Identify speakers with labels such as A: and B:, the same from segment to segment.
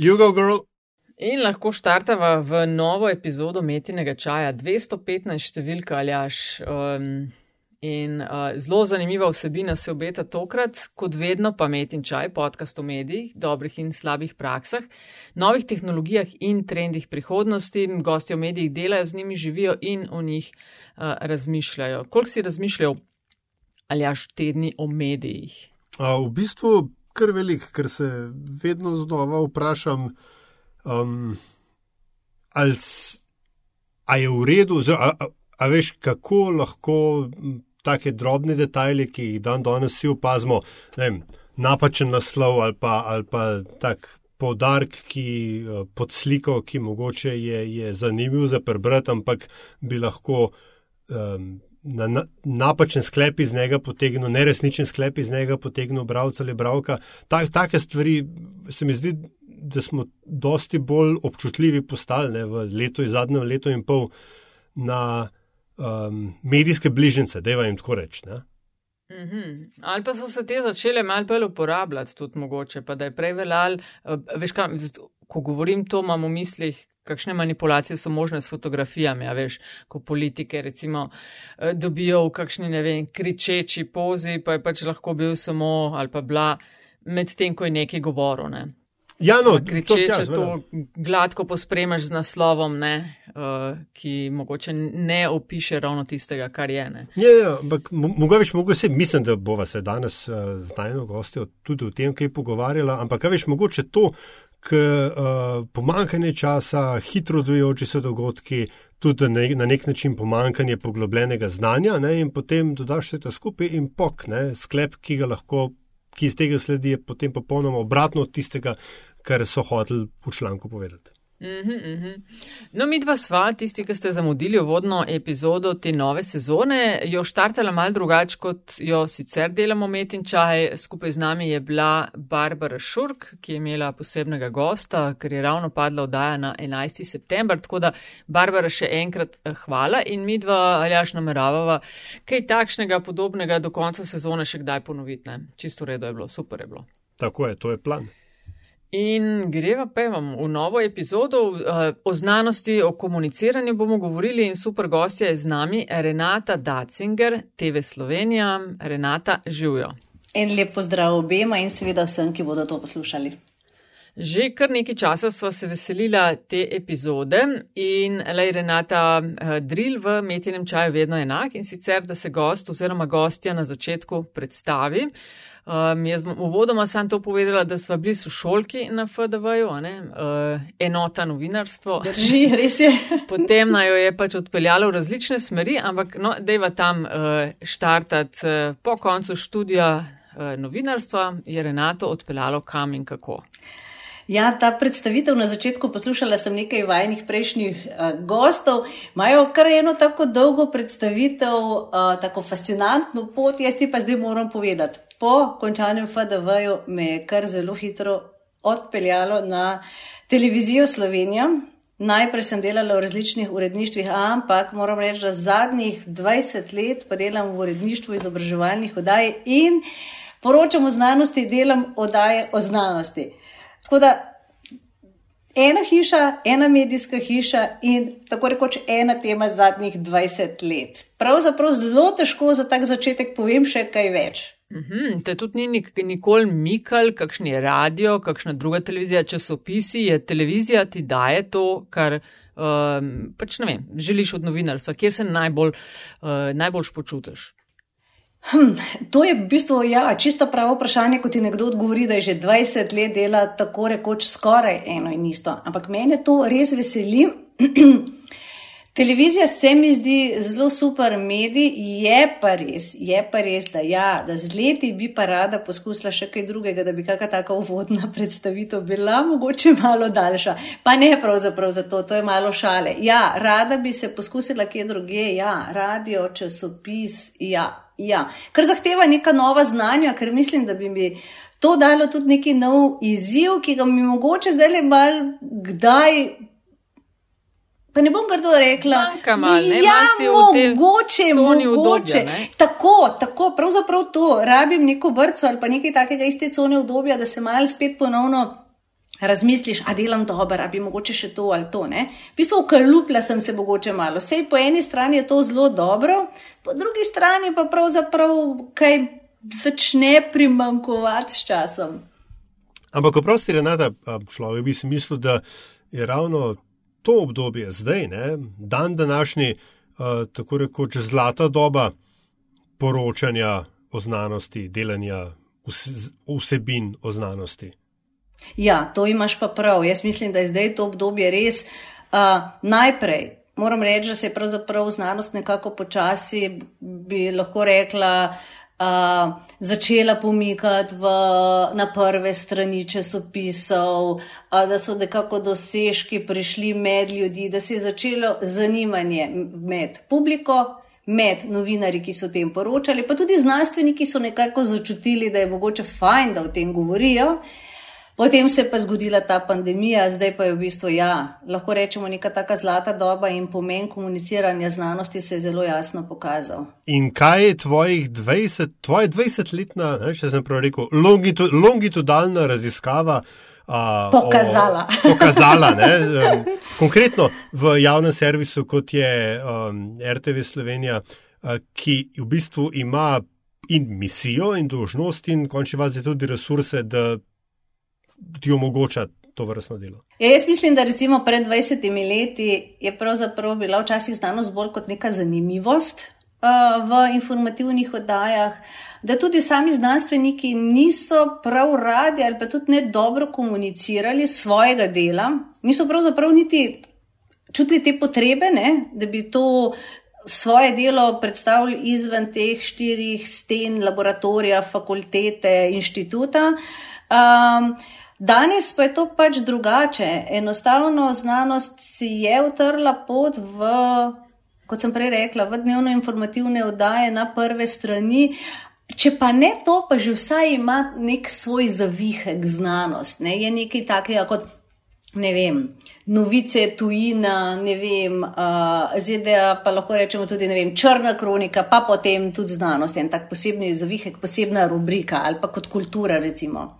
A: Jugo Girl.
B: In lahko štartava v novo epizodo Metinega čaja, 215 številka aljaš. Um, in uh, zelo zanimiva vsebina se obeta tokrat, kot vedno pa Metin čaj, podcast o medijih, dobrih in slabih praksah, novih tehnologijah in trendih prihodnosti. Gosti o medijih delajo z njimi, živijo in o njih uh, razmišljajo. Koliko si razmišljal aljaš tedni o medijih?
A: A, v bistvu kar velik, ker se vedno znova vprašam, um, ali je v redu, a, a, a veš, kako lahko take drobne detajle, ki jih dan danes vsi opazimo, vem, napačen naslov ali pa, ali pa tak. Poudarek, ki pod sliko, ki mogoče je, je zanimiv za prebrati, ampak bi lahko um, na, na, napačen sklep iz njega potegnil, neresničen sklep iz njega potegnil, bralca ali bralka. Ta, take stvari se mi zdi, da smo dosti bolj občutljivi postali ne, v letu zadnjem letu in pol na um, medijske bližnjice, da jim tako reči.
B: Mm -hmm. Ali pa so se te začele malo bolj uporabljati, tudi mogoče, pa da je prej veljal, uh, veš, kaj, ko govorim to, imam v mislih, kakšne manipulacije so možne s fotografijami, a veš, ko politike recimo eh, dobijo v kakšni, ne vem, kričeči pozi, pa je pač lahko bil samo ali pa bila med tem, ko je nekaj govoril, ne.
A: Ja, no,
B: kričeče to, to gladko pospremaš z naslovom, ne, uh, ki mogoče ne opiše ravno tistega, kar je. Ne.
A: Ja, ja, ampak mogoče mogo se, mislim, da bova se danes uh, z najno gostjo tudi o tem, kaj pogovarjala, ampak kaj veš, mogoče to, k uh, pomankanju časa, hitro odvijajoči se dogodki, tudi na, na nek način pomankanje poglobljenega znanja, ne, in potem dodaš vse to skupaj in pok, ne, sklep, ki ga lahko, ki iz tega sledi, je potem popolnoma obratno od tistega, kar so hoteli v članku povedati.
B: Mhm, mhm. No, mi dva sva, tisti, ki ste zamudili uvodno epizodo te nove sezone, jo štartala mal drugače, kot jo sicer delamo Metin čaj. Skupaj z nami je bila Barbara Šurk, ki je imela posebnega gosta, ker je ravno padla vdaja na 11. september. Tako da, Barbara, še enkrat eh, hvala in mi dva, aljaš, nameravava kaj takšnega podobnega do konca sezone še kdaj ponoviti. Ne? Čisto redo je bilo, super je bilo.
A: Tako je, to je plan.
B: In greva pa vam v novo epizodo uh, o znanosti, o komuniciranju bomo govorili in super gostja je z nami Renata Dacinger, TV Slovenija. Renata, živijo.
C: En lep pozdrav obema in seveda vsem, ki bodo to poslušali.
B: Že kar nekaj časa smo se veselila te epizode in le Renata uh, drill v metjenem čaju vedno enak in sicer, da se gost oziroma gostja na začetku predstavi. Uh, Um, jaz bom uvodoma sam to povedala, da smo bili sošolki na FDV-ju, uh, enota novinarstvo.
C: Drži, res je.
B: Potem naj jo je pač odpeljalo v različne smeri, ampak no, dejva tam uh, štartati uh, po koncu študija uh, novinarstva, je Renato odpeljalo kam in kako.
C: Ja, ta predstavitev na začetku poslušala sem nekaj vajnih prejšnjih uh, gostov. Imajo kar eno tako dolgo predstavitev, uh, tako fascinantno pot, jaz ti pa zdaj moram povedati. Po končanem FDV-ju me je kar zelo hitro odpeljalo na televizijo Slovenija. Najprej sem delala v različnih uredništvih, ampak moram reči, da zadnjih 20 let pa delam v uredništvu izobraževalnih oddaj in poročam o znanosti, delam oddaje o znanosti. Tako da ena hiša, ena medijska hiša in tako rekoč ena tema zadnjih 20 let. Pravzaprav zelo težko za tak začetek povem še kaj več.
B: Uhum, te tudi ni nik nikoli mikal, kakšen je radio, kakšna druga televizija, časopisi, je televizija ti daje to, kar um, pač vem, želiš od novinarstva, kjer se najbolj, uh, najboljš počutiš.
C: Hm, to je v bistvu ja, čisto pravo vprašanje, ko ti nekdo odgovori, da je že 20 let dela tako rekoč skoraj eno in isto. Ampak mene to res veseli. Televizija se mi zdi zelo super medij, je pa res, je pa res, da, ja, da z leti bi pa rada poskusila še kaj drugega, da bi kakšna taka uvodna predstavitev bila mogoče malo daljša. Pa ne pravzaprav za to, to je malo šale. Ja, rada bi se poskusila kje druge, ja, radio, časopis, ja, Ja, kar zahteva neka nova znanja, ker mislim, da bi mi to dalo tudi neki nov izziv, ki ga mi mogoče zdaj le mal kdaj. Pa ne bom grdo rekla,
B: da je
C: ja, mogoče, mogoče. Tako, tako, pravzaprav to, rabim neko vrco ali pa nekaj takega iz te cone obdobja, da se mal spet ponovno razmisliš, a delam dobro, a bi mogoče še to ali to. Ne? V bistvu ukalupla sem se mogoče malo. Sej po eni strani je to zelo dobro, po drugi strani pa pravzaprav kaj začne primankovati s časom.
A: Ampak, oprosti, Renata, človek bi si mislil, da je ravno to obdobje zdaj, ne, dan današnji, tako rekoč zlata doba poročanja o znanosti, delanja vsebin o znanosti.
C: Ja, to imaš pa prav. Jaz mislim, da je zdaj to obdobje res uh, najprej. Moram reči, da se je pravzaprav znanost nekako počasi, bi lahko rekla, uh, začela pomikati v, na prve strani časopisov, uh, da so nekako dosežki prišli med ljudi, da se je začelo zanimanje med publiko. Med novinarji, ki so o tem poročali, pa tudi znanstveniki so nekako začutili, da je mogoče fajn, da o tem govorijo. Uh, Potem se je pa zgodila ta pandemija, zdaj pa je v bistvu, ja, lahko rečemo, neka taka zlata doba in pomen komuniciranja znanosti se je zelo jasno pokazal.
A: In kaj je tvojih 20, tvoje 20-letna, če sem prav rekel, longitu, longitudalna raziskava?
C: Uh, pokazala.
A: O, pokazala ne, um, konkretno v javnem servisu, kot je um, RTV Slovenija, uh, ki v bistvu ima in misijo, in dožnost, in končni vas je tudi resurse, da ti omogoča to vrstno delo?
C: Ja, jaz mislim, da recimo pred 20 leti je pravzaprav bila včasih znanost bolj kot neka zanimivost uh, v informativnih oddajah. Da tudi sami znanstveniki niso prav radi ali pa tudi ne dobro komunicirali svojega dela, niso pravzaprav niti čutili te potrebe, ne, da bi to svoje delo predstavili izven teh štirih sten, laboratorija, fakultete, inštituta. Um, Danes pa je to pač drugače. Enostavno znanost si je utrla pot v, kot sem prej rekla, v dnevno informativne oddaje na prve strani. Če pa ne to, pa že vsaj ima nek svoj zavihek znanost. Ne? Je nekaj takega kot, ne vem, novice tujina, ne vem, uh, ZDA, pa lahko rečemo tudi, vem, črna kronika, pa potem tudi znanost, en tak posebni zavihek, posebna rubrika ali pa kot kultura, recimo.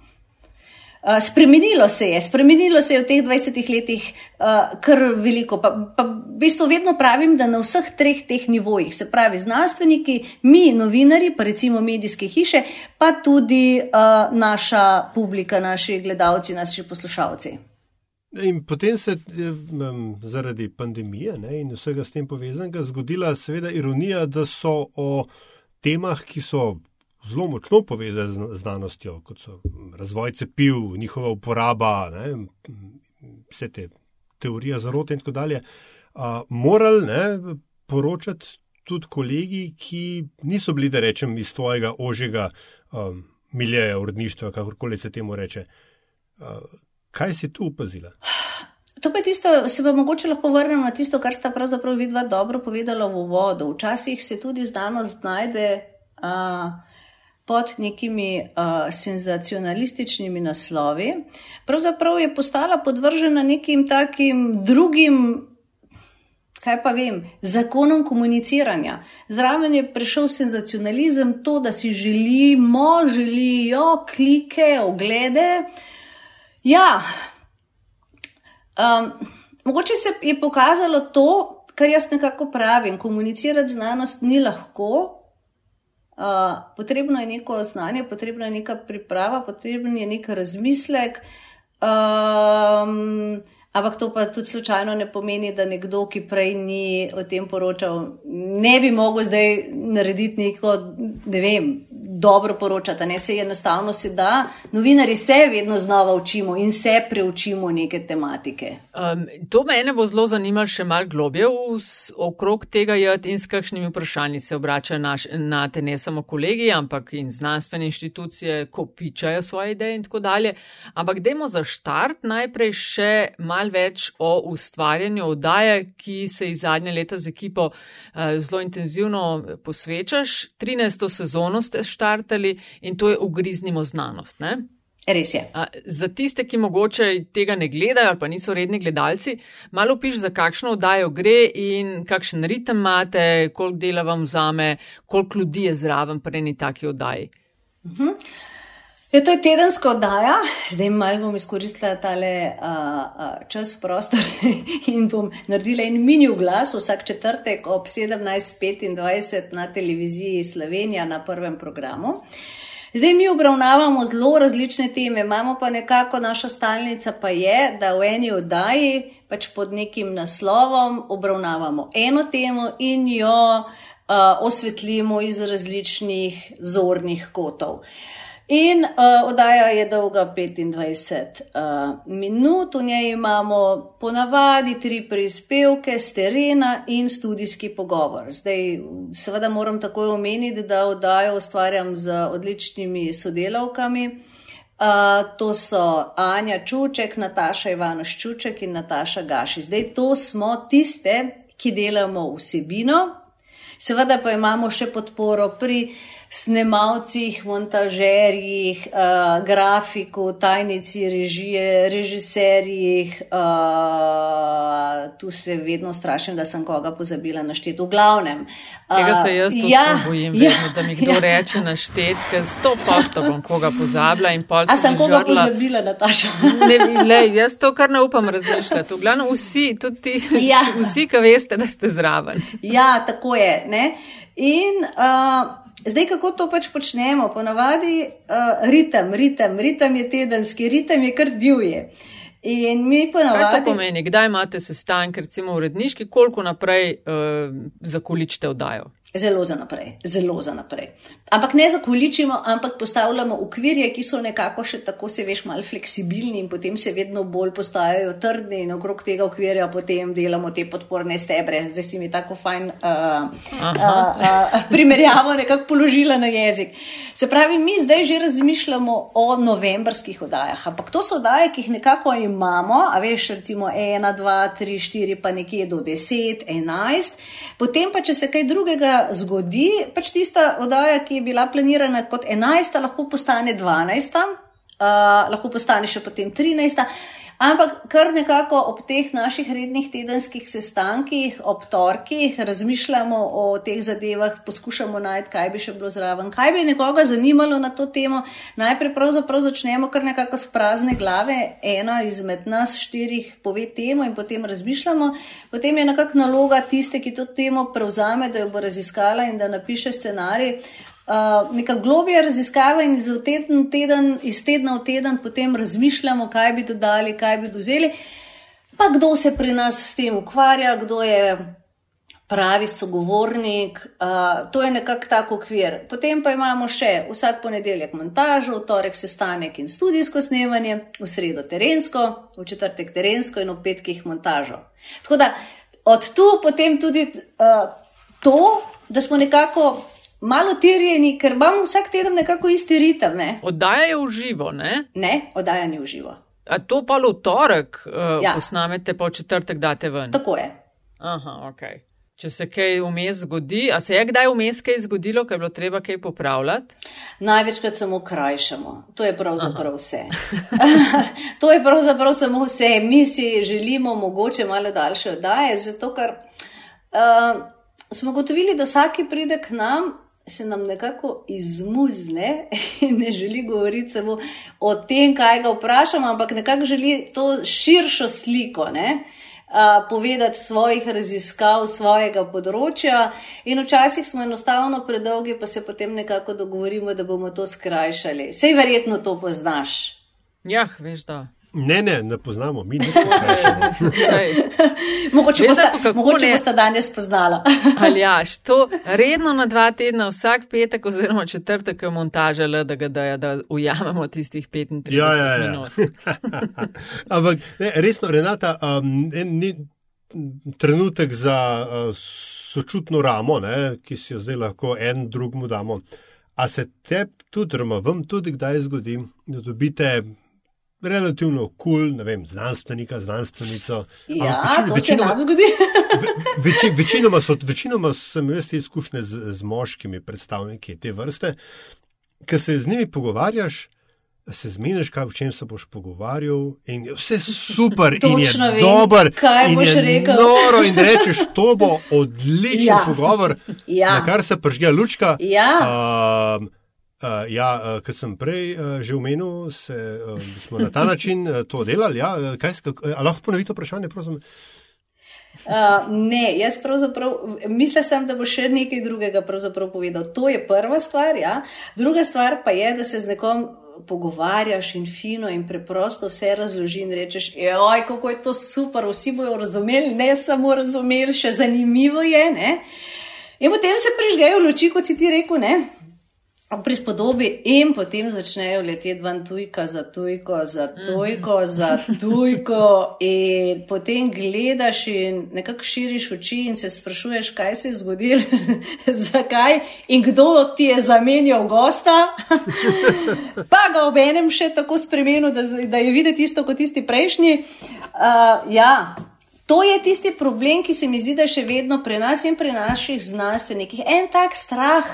C: Uh, spremenilo se je, spremenilo se je v teh 20 letih uh, kar veliko. Pa, pa v bistvu vedno pravim, da na vseh treh teh nivojih, se pravi znanstveniki, mi, novinari, pa recimo medijske hiše, pa tudi uh, naša publika, naši gledalci, naši poslušalci.
A: In potem se je zaradi pandemije ne, in vsega s tem povezanega zgodila seveda ironija, da so o temah, ki so zelo močno povezane z znanostjo, kot so razvoj cepiv, njihova uporaba, ne, vse te teorije zarote in tako dalje, a, morali ne, poročati tudi kolegi, ki niso bili, da rečem, iz tvojega ožjega um, miljeja uredništva, kakorkoli se temu reče. A, kaj si tu opazila?
C: To pa je tisto, se pa mogoče lahko vrnem na tisto, kar sta pravzaprav vidva dobro povedala v uvodu. Včasih se tudi znanost znajde. Uh, pod nekimi uh, senzacionalističnimi naslovi, pravzaprav je postala podvržena nekim takim drugim. Kaj pa vem, zakonom komuniciranja. Zraven je prišel senzacionalizem, to, da si želimo, želijo klike, oglede. Ja, um, mogoče se je pokazalo to, kar jaz nekako pravim. Komunicirati znanost ni lahko, potrebno je neko znanje, potrebno je neka priprava, potrebno je nek razmislek. Um, ampak to pa tudi slučajno ne pomeni, da nekdo, ki prej ni o tem poročal, ne bi mogel zdaj narediti neko, ne vem, dobro poročati. Ne se enostavno se da. Novinari se vedno znova učimo in se preučimo neke tematike.
B: Um, to mene bo zelo zanimalo še mal globje okrog tega jad in s kakšnimi vprašanji se obračajo naš, na te ne samo kolegi, ampak in znanstvene inštitucije, ko pičajo svoje ideje in tako dalje. Ampak dajmo za štart najprej še mal več o ustvarjanju oddaje, ki se iz zadnje leta z ekipo uh, zelo intenzivno posvečaš. 13. sezono ste štartali štartali in to je ugriznimo znanost. Ne?
C: Res je.
B: A, za tiste, ki mogoče tega ne gledajo ali pa niso redni gledalci, malo piš, za kakšno oddajo gre in kakšen ritem imate, koliko dela vam vzame, koliko ljudi je zraven pri eni taki oddaji. Uh -huh.
C: Je, to je tedenska oddaja, zdaj malo bom izkoristila tale uh, uh, čas, prostor in bom naredila en mini glas vsak četrtek ob 17:25 na televiziji Slovenija na prvem programu. Zdaj mi obravnavamo zelo različne teme, imamo pa nekako naša stalnica, pa je, da v eni oddaji pač pod nekim naslovom obravnavamo eno temo in jo uh, osvetlimo iz različnih zornih kotov. Uh, In uh, oddaja je dolga 25 uh, minut, v njej imamo ponavadi tri prispevke z terena in študijski pogovor. Zdaj, seveda moram takoj omeniti, da oddajo ustvarjam z odličnimi sodelavkami. Uh, to so Anja Čuček, Nataša Ivanoš Čuček in Nataša Gaši. Zdaj, to smo tiste, ki delamo vsebino, seveda pa imamo še podporo pri snemalcih, montažerjih, uh, grafiku, tajnici režije, režiserjih. Uh, tu se vedno strašim, da sem koga pozabila našteti. V glavnem.
B: Uh, Tega se jaz tudi ja, bojim, ja, vedno, da mi kdo ja. reče našteti, ker sto posto bom koga pozabila in pol.
C: A sem koga žorla. pozabila, Nataša?
B: ne, le, jaz to kar ne upam razmišljati. V glavnem vsi, tudi ti, ja. vsi, ki veste, da ste zraven.
C: ja, tako je. Ne? In uh, Zdaj, kako to pač počnemo? Ponavadi uh, ritem, ritem, ritem je tedenski, ritem je kar divje. In mi ponavadi.
B: Kaj to pomeni? Kdaj imate sestanke, recimo uredniški, koliko naprej uh, zakoličite vdajo?
C: Zelo za naprej, zelo za naprej. Ampak ne zakoličimo, ampak postavljamo ukvirje, ki so nekako še tako, se veš, malo fleksibilni in potem se vedno bolj postajajo trdni in okrog tega ukvirja potem delamo te podporne stebre. Zdaj si mi tako fajn uh, uh, uh, primerjavo nekako položila na jezik. Se pravi, mi zdaj že razmišljamo o novembrskih oddajah, ampak to so oddaje, ki jih nekako imamo, a veš, recimo 1, 2, 3, 4, pa nekje do 10, 11. Potem pa, če se kaj drugega zgodi, pač tista oddaja, ki je bila planirana kot 11, lahko postane 12, uh, lahko postane še potem 13. Ampak kar nekako ob teh naših rednih tedenskih sestankih, ob torkih, razmišljamo o teh zadevah, poskušamo najti, kaj bi še bilo zraven, kaj bi nekoga zanimalo na to temo. Najprej pravzaprav začnemo kar nekako s prazne glave, ena izmed nas štirih pove temo in potem razmišljamo. Potem je nekako naloga tiste, ki to temo prevzame, da jo bo raziskala in da napiše scenarij. Uh, neka globija raziskava in iz, teden, teden, iz tedna v teden potem razmišljamo, kaj bi dodali, kaj bi dozeli. Pa kdo se pri nas s tem ukvarja, kdo je pravi sogovornik, uh, to je nekako tako okvir. Potem pa imamo še vsak ponedeljek montažo, v torek sestanek in studijsko snemanje, v sredo terensko, v četrtek terensko in v petkih montažo. Tako da od tu potem tudi uh, to, da smo nekako malo tirjeni, ker imamo vsak teden nekako isti ritem. Ne?
B: Oddaja je v živo, ne?
C: Ne, oddaja ni v živo.
B: A to pa v torek uh, ja. posnamete, pa v četrtek date ven.
C: Tako je.
B: Aha, ok. Če se kaj vmes zgodi, a se je kdaj vmes kaj zgodilo, ker je bilo treba kaj popravljati?
C: Največkrat samo krajšamo. To je pravzaprav Aha. vse. to je pravzaprav samo vse. Mi si želimo mogoče malo daljše oddaje, zato ker uh, smo gotovili, da vsaki pride k nam se nam nekako izmuzne in ne želi govoriti samo o tem, kaj ga vprašamo, ampak nekako želi to širšo sliko. Ne? Uh, povedati svojih raziskav, svojega področja, in včasih smo enostavno predolgi, pa se potem nekako dogovorimo, da bomo to skrajšali. Sej verjetno to poznaš.
B: Ja, veš, da.
A: Ne, ne, ne poznamo, mi ne poznamo.
C: mogoče boste bosta danes poznala.
B: Ali ja, to redno na dva tedna, vsak petek oziroma četrtek je montaža, le, da dajo, da ujamemo tistih 35 ja, ja, ja. minut.
A: Ampak ne, resno, Renata, um, en, ni trenutek za uh, sočutno ramo, ne, ki si jo zdaj lahko en drugmu damo. A se te tudi, oziroma vam tudi kdaj zgodi, da dobite relativno kul, cool, ne vem, znanstvenika, znanstvenico.
C: Ja, večin, to večinoma, se nam zgodi.
A: veči, večinoma, so, večinoma sem jaz izkušnje z, z moškimi predstavniki te vrste, ker se z njimi pogovarjaš. Se zmeniš, kaj v čem se boš pogovarjal, in je vse super, in je dober,
C: kaj boš rekel.
A: Noro, in rečeš, to bo odličen ja. pogovor, ja. na kar se pržge lučka.
C: Ja.
A: Uh, Uh, ja, uh, kot sem prej uh, že omenil, se, uh, smo na ta način uh, to delali. Ja, kaj, uh, lahko ponovite vprašanje, prosim?
C: Uh, ne, jaz pravzaprav mislim, sem, da bo še nekaj drugega povedal. To je prva stvar. Ja. Druga stvar pa je, da se z nekom pogovarjaš in fino in preprosto vse razloži in rečeš, oj, kako je to super, vsi bojo razumeli, ne samo razumeli, še zanimivo je. Ne? In potem se prižgejo luči, kot si ti rekel, ne? Prispodobi, in potem začnejo leteti ven tujka za tujko, za tujko, mm -hmm. za tujko. In potem gledaš in nekako širiš oči in se sprašuješ, kaj se je zgodilo, zakaj in kdo ti je zamenjal gosta. pa ga ob enem še tako spremenil, da, da je videti isto kot tisti prejšnji. Uh, ja. To je tisti problem, ki se mi zdi, da je še vedno pri nas in pri naših znanstvenikih en tak strah,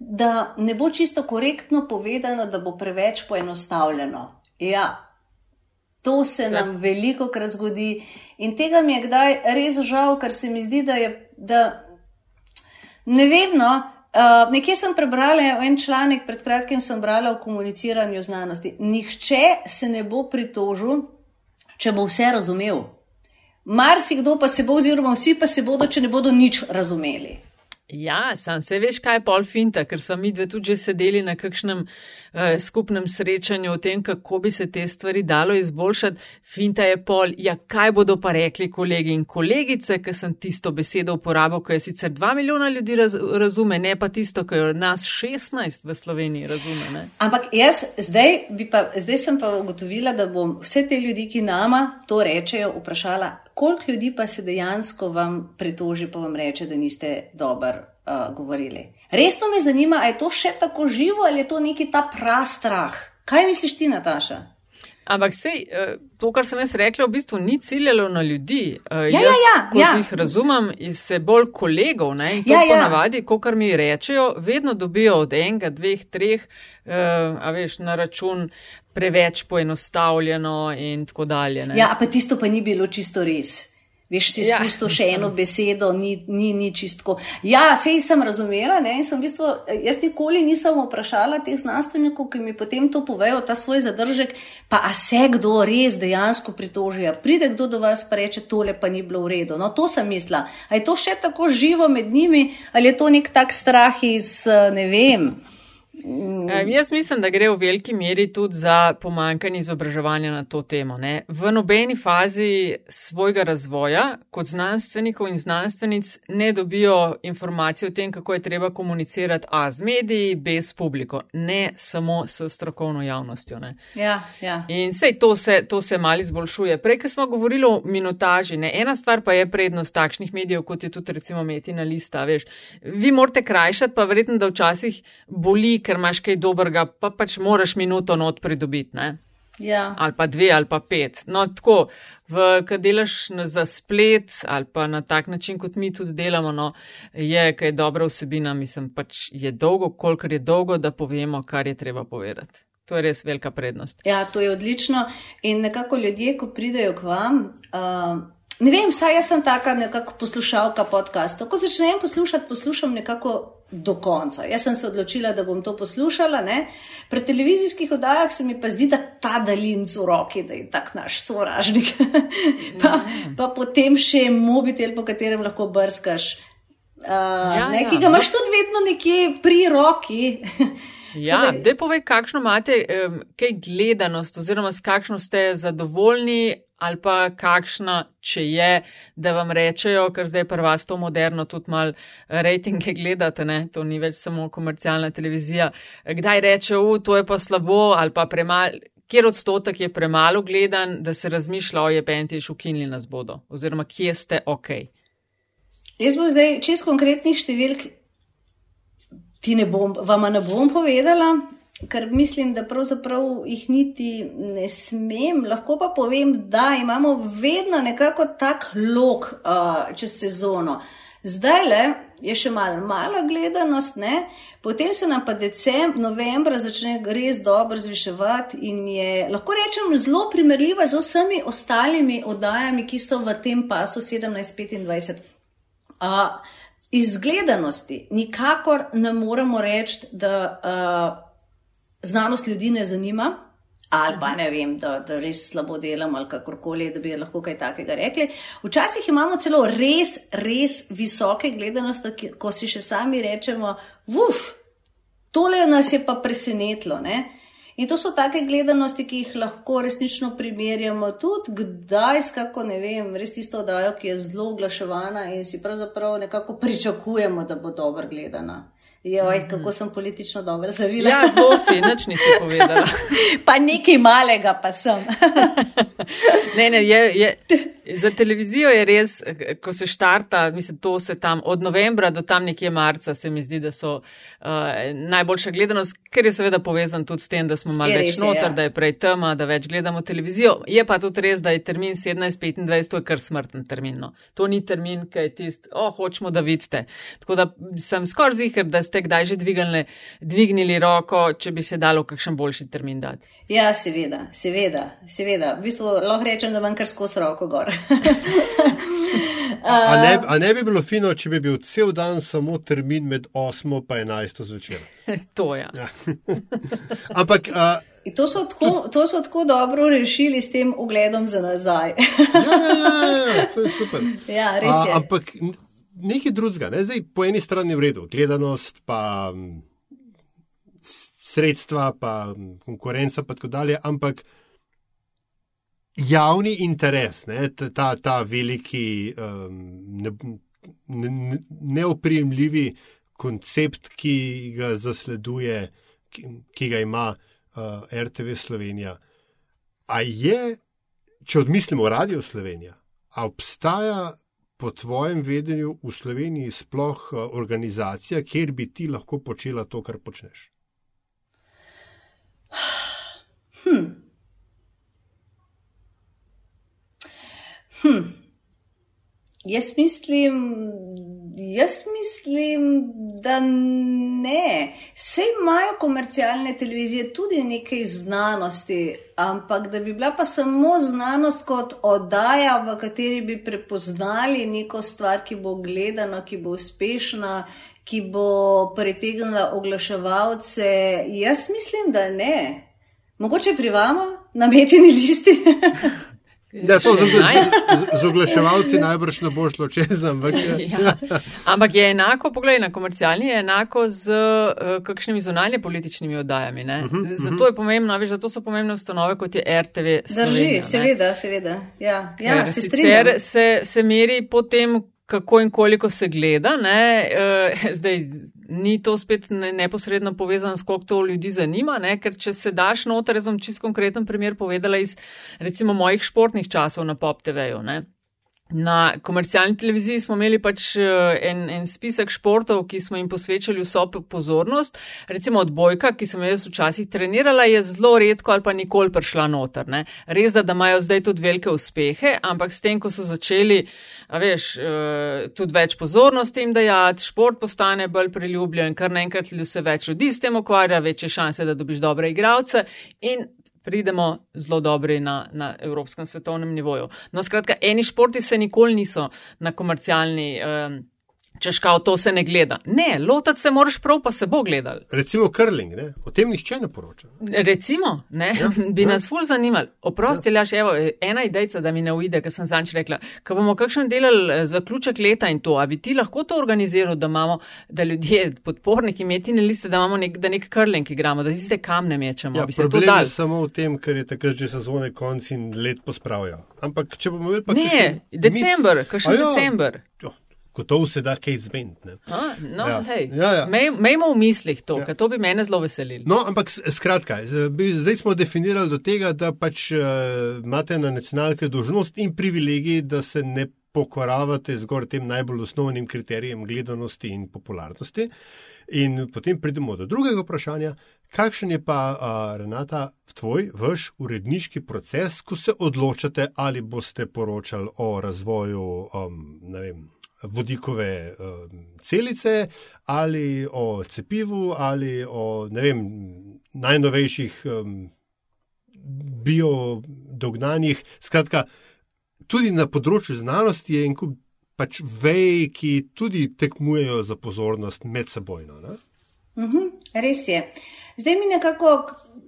C: da ne bo čisto korektno povedano, da bo preveč poenostavljeno. Ja, to se Vse. nam veliko krat zgodi in tega mi je kdaj res žal, ker se mi zdi, da je. Da ne vem, no, uh, nekje sem prebrala en članek, pred kratkim sem brala o komuniciranju znanosti. Nihče se ne bo pritožil, če bo vse razumel. Marsikdo pa se bo, oziroma vsi pa se bodo, če ne bodo nič razumeli.
B: Ja, sam se veš, kaj je pol finta, ker smo mi dve tudi že sedeli na kakšnem skupnem srečanju o tem, kako bi se te stvari dalo izboljšati. Finta je pol, ja, kaj bodo pa rekli kolegi in kolegice, ker sem tisto besedo uporabil, ko je sicer dva milijona ljudi raz, razume, ne pa tisto, ko je nas 16 v Sloveniji razume. Ne?
C: Ampak jaz zdaj, pa, zdaj sem pa ugotovila, da bom vse te ljudi, ki nama to rečejo, vprašala, koliko ljudi pa se dejansko vam pritoži, pa vam reče, da niste dober uh, govorili. Resno me zanima, ali je to še tako živo ali je to neki ta prastrah. Kaj misliš ti, Nataša?
B: Ampak sej, eh, to, kar sem jaz rekla, v bistvu ni ciljalo na ljudi.
C: Eh, ja, jaz, ja, ja,
B: kot
C: ja.
B: jih razumem, se bolj kolegov, ne, in to ja, ja. ponavadi, ko kar mi rečejo, vedno dobijo od enega, dveh, treh, uh, a veš, na račun preveč poenostavljeno in tako dalje. Ne.
C: Ja, pa tisto pa ni bilo čisto res. Veš, si ja, spustil še eno besedo, ni, ni, ni čistko. Ja, sej sem razumela, ne, sem v bistvu, jaz nikoli nisem vprašala teh znanstvenikov, ki mi potem to povejo, ta svoj zadržek, pa a se kdo res dejansko pritoži, a pride kdo do vas pa reče, tole pa ni bilo v redu. No, to sem mislila. A je to še tako živo med njimi, ali je to nek tak strah iz, ne vem.
B: Um, jaz mislim, da gre v veliki meri tudi za pomankanje izobraževanja na to temo. Ne? V nobeni fazi svojega razvoja, kot znanstvenikov in znanstvenic, ne dobijo informacije o tem, kako je treba komunicirati A z mediji, B s publiko, ne samo s strokovno javnostjo.
C: Ja, ja.
B: In sej to se, to se mali izboljšuje. Prej, ko smo govorili o minutaži, ne? ena stvar pa je prednost takšnih medijev, kot je tudi recimo Metina lista. Veš. Vi morate krajšati, pa verjetno, da včasih boli ker imaš kaj dobrega, pa pač moraš minuto not pridobiti.
C: Ja.
B: Ali pa dve, ali pa pet. No, tako, ko delaš za splet, ali pa na tak način, kot mi tudi delamo, no, je, kaj je dobra vsebina, mislim, pač je dolgo, kolikor je dolgo, da povemo, kar je treba povedati. To je res velika prednost.
C: Ja, to je odlično. In nekako ljudje, ko pridejo k vam. Uh, Ne vem, vsaj jaz sem taka nekako poslušalka podcastov. Ko začnem poslušati, poslušam nekako do konca. Jaz sem se odločila, da bom to poslušala. Ne? Pri televizijskih oddajah se mi pa zdi, da ta daljinc v roki, da je tak naš sovražnik. pa, pa potem še mobitel, po katerem lahko brskaš. Uh, ja, ne, ja. Ki ga imaš tudi vedno nekje pri roki.
B: Ja, da povej, kakšno imate, um, kaj gledanost, oziroma s kakšno ste zadovoljni, ali pa kakšna, če je, da vam rečejo, ker zdaj pa vas to moderno tudi mal rejtinge gledate, ne? to ni več samo komercialna televizija. Kdaj rečejo, u, to je pa slabo, ali pa premalo. Kjer odstotek je premalo gledan, da se razmišlja, o je pentiš, ukinili nas bodo, oziroma kje ste ok.
C: Jaz bom zdaj čez konkretnih številk ti ne bom, vama ne bom povedala, ker mislim, da pravzaprav jih niti ne smem. Lahko pa povem, da imamo vedno nekako tak lok uh, čez sezono. Zdaj le je še malo mala gledanost, ne? potem se nam pa decembr, novembra začne res dobro zviševati in je, lahko rečem, zelo primerljiva z vsemi ostalimi oddajami, ki so v tem pasu 17-25. Iz gledanosti nikakor ne moremo reči, da uh, znanost ljudi ne zanima. Ali pa ne vem, da, da res slabo delam ali kakorkoli, da bi lahko kaj takega rekli. Včasih imamo celo res, res visoke gledanosti, ko si še sami rečemo, uf, tole nas je pa presenetilo. Ne? In to so take gledanosti, ki jih lahko resnično primerjamo tudi kdaj s kako, ne vem, res tisto oddajo, ki je zelo oglaševana in si pravzaprav nekako pričakujemo, da bo dobro gledana. Joj, mhm. kako sem politično dobro zavila.
B: Ja, zelo si, nič nisi povedala.
C: pa nekaj malega pa sem.
B: ne, ne, je, je, Za televizijo je res, ko se štarta, mislim, to se tam od novembra do tam nekje marca, se mi zdi, da so uh, najboljša gledanost, ker je seveda povezan tudi s tem, da smo malo več noter, ja. da je prej tema, da več gledamo televizijo. Je pa tudi res, da je termin 17.25, to je kar smrten termin. No. To ni termin, ki je tisti, o, oh, hočemo, da vidite. Tako da sem skoraj zihar, da ste kdaj že dvignili, dvignili roko, če bi se dalo kakšen boljši termin dati.
C: Ja, seveda, seveda, seveda. V bistvu lahko rečem, da vam kar skozi roko gor.
A: a, a, ne, a ne bi bilo fino, če bi bil cel dan samo termin med 8 in 11 zvečer?
B: to je. Ja.
A: Ampak. A,
C: To so, tako, to so tako dobro rešili s tem ogledom za nazaj.
A: ja, ja, ja, ja, to je super.
C: Ja, res je.
A: A, ampak nekaj drugega, ne? zdaj po eni strani v redu, gledanost, pa sredstva, pa konkurenca, pa tako dalje, ampak javni interes, ne, ta, ta veliki, um, neoprijemljivi ne, ne koncept, ki ga zasleduje, ki, ki ga ima uh, RTV Slovenija. A je, če odmislimo Radio Slovenija, a obstaja po tvojem vedenju v Sloveniji sploh uh, organizacija, kjer bi ti lahko počela to, kar počneš?
C: Hm. Hm. Jaz mislim, jaz mislim, da ne. Vse imajo komercialne televizije tudi nekaj znanosti, ampak da bi bila pa samo znanost kot oddaja, v kateri bi prepoznali neko stvar, ki bo gledana, ki bo uspešna, ki bo pritegnila oglaševalce. Jaz mislim, da ne. Mogoče pri vama, na metini listi.
A: Ja, to z, z, z oglaševalci najbrž ne bo šlo čez. Ampak,
B: ja. ampak je enako, pogledaj na komercialni, je enako z uh, kakšnimi zunanje političnimi oddajami. Uh -huh, uh -huh. Zato je pomembno, veš, zato so pomembne ustanove kot je RTV.
C: Drži, seveda, seveda. Ja, ja, se,
B: se, se meri po tem, kako in koliko se gleda. Uh, zdaj, ni to spet neposredno povezano s koliko to ljudi zanima, ne? ker če se daš noter, sem čist konkreten primer povedala iz recimo mojih športnih časov na Pop TV-ju. Na komercialni televiziji smo imeli pač eh, en, en spisek športov, ki smo jim posvečali vso pozornost. Recimo odbojka, ki sem jaz včasih trenirala, je zelo redko ali pa nikoli prišla noter. Ne. Res da, da imajo zdaj tudi velike uspehe, ampak s tem, ko so začeli, veš, eh, tudi več pozornosti jim dajati, šport postane bolj priljubljen, kar naenkrat se več ljudi s tem ukvarja, večje šanse, da dobiš dobre igralce in pridemo zelo dobri na, na evropskem svetovnem nivoju. No, skratka, eni športi se nikoli niso na komercialni. Um, Češ kao, to se ne gleda. Ne, lotati se moraš prav, pa se bo gledal.
A: Recimo curling, ne? o tem nihče ne poroča.
B: Recimo, ne? Ja, bi ja. nas ful zanimali. Oprosti, ja. Ljaš, evo, ena idejca, da mi ne uide, ker sem zanč rekla, ko bomo kakšen delal eh, zaključek leta in to, a bi ti lahko to organiziral, da imamo, da ljudje, podporniki, metine liste, da imamo nek, da nek curling igramo, da tiste kamne mečemo.
A: Ja, problem je samo v tem, ker je takrat že sezone konc in let pospravijo. Ampak če bomo imeli pa.
B: Ne, december, kakšen ja. december. Jo
A: gotovo se da kaj zmeniti.
B: No, ja. ja, ja. Mejmo v mislih to, ja. ker to bi mene zelo veselilo.
A: No, ampak skratka, zdaj smo definirali do tega, da pač uh, imate na nacionalke dožnost in privilegij, da se ne pokoravate zgor tem najbolj osnovnim kriterijem gledanosti in popularnosti. In potem pridemo do drugega vprašanja. Kakšen je pa, uh, Renata, tvoj, vaš uredniški proces, ko se odločate, ali boste poročali o razvoju, um, ne vem, vodikove uh, celice, ali o cepivu, ali o vem, najnovejših biodognanjih. Skratka, tudi na področju znanosti je en kup pač vej, ki tudi tekmujejo za pozornost med seboj. Ne?
C: Mhm, res je. Zdaj mi nekako,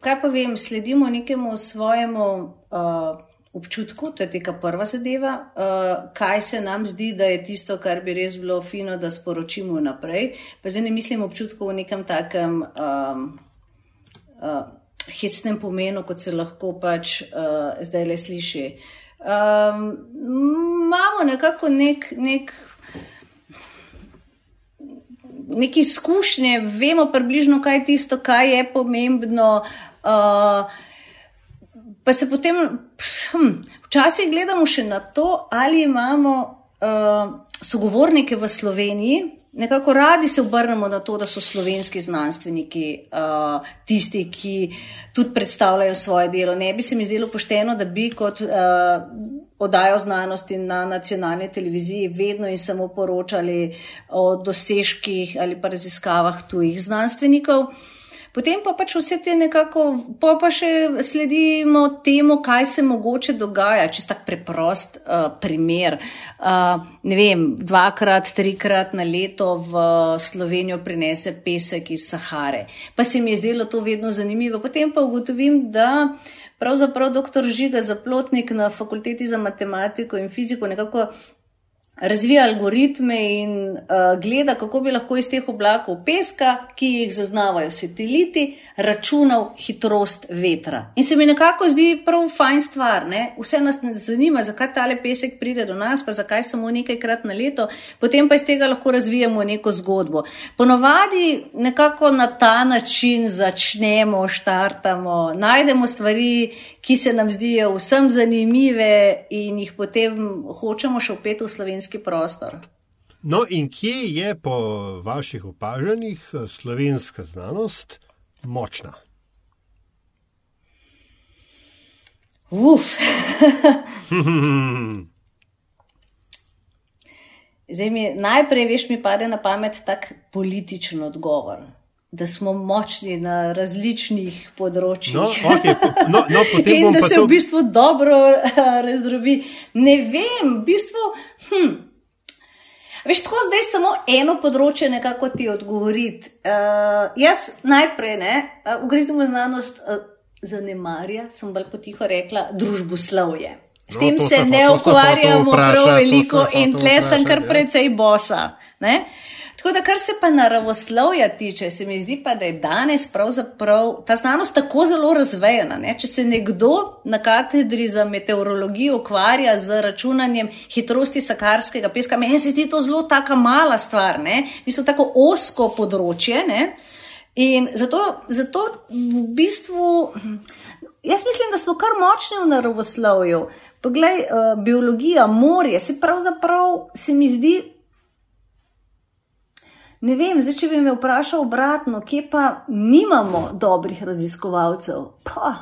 C: kaj pa vem, sledimo nekemu svojemu uh, občutku, to je teka prva zadeva, uh, kaj se nam zdi, da je tisto, kar bi res bilo fino, da sporočimo naprej. Pa zdaj ne mislim občutkov v nekem takem um, uh, hecnem pomenu, kot se lahko pač uh, zdaj le sliši. Um, imamo nekako nek. nek neke izkušnje, vemo približno, kaj je tisto, kaj je pomembno. Uh, pa se potem hm, včasih gledamo še na to, ali imamo uh, sogovornike v Sloveniji. Nekako radi se obrnemo na to, da so slovenski znanstveniki uh, tisti, ki tudi predstavljajo svoje delo. Ne bi se mi zdelo pošteno, da bi kot uh, oddajo znanosti na nacionalni televiziji vedno in samo poročali o dosežkih ali pa raziskavah tujih znanstvenikov. Potem pa pač vse te nekako, pa, pa še sledimo temu, kaj se mogoče dogaja, če tak preprost uh, primer. Uh, ne vem, dvakrat, trikrat na leto v Slovenijo prinese pesek iz Sahare. Pa se mi je zdelo to vedno zanimivo. Potem pa ugotovim, da pravzaprav dr. Žiga Zaplotnik na fakulteti za matematiko in fiziko nekako razvija algoritme in uh, gleda, kako bi lahko iz teh oblakov peska, ki jih zaznavajo sateliti, računal hitrost vetra. In se mi nekako zdi prav fajn stvar. Ne? Vse nas zanima, zakaj tale pesek pride do nas, pa zakaj samo nekajkrat na leto, potem pa iz tega lahko razvijamo neko zgodbo. Ponovadi nekako na ta način začnemo, štartamo, najdemo stvari, ki se nam zdijo vsem zanimive in jih potem hočemo še opet v slovenski prostor.
A: No, in kje je po vaših opažanjih slovenska znanost močna?
C: Uf. Zdaj mi najprej, veš, mi pade na pamet tak političen odgovor da smo močni na različnih področjih.
A: No, okay. no, no,
C: In da se to... v bistvu dobro razdrobi. Ne vem, v bistvu. Hm. Veš, tako zdaj samo eno področje nekako ti odgovoriti. Uh, jaz najprej, ne, uh, v grezdu znanost uh, zanemarja, sem bolj potiho rekla, družboslovje. S no, tem se ne ukvarjamo prav veliko in tle sem kar ja. precej bosa. Ne? Tako da, kar se pa naravoslovja tiče, se mi zdi pa, da je danes pravzaprav ta znanost tako zelo razvejena. Ne? Če se nekdo na katedri za meteorologijo ukvarja z računanjem hitrosti sakarskega peska, meni se zdi to zelo taka mala stvar, ne? mi smo tako osko področje. Ne? In zato, zato v bistvu, jaz mislim, da smo kar močni v naravoslovju. Poglej, uh, biologija, morje, se pravzaprav se mi zdi Ne vem, zdaj, če bi me vprašal obratno, kje pa nimamo dobrih raziskovalcev. Pa.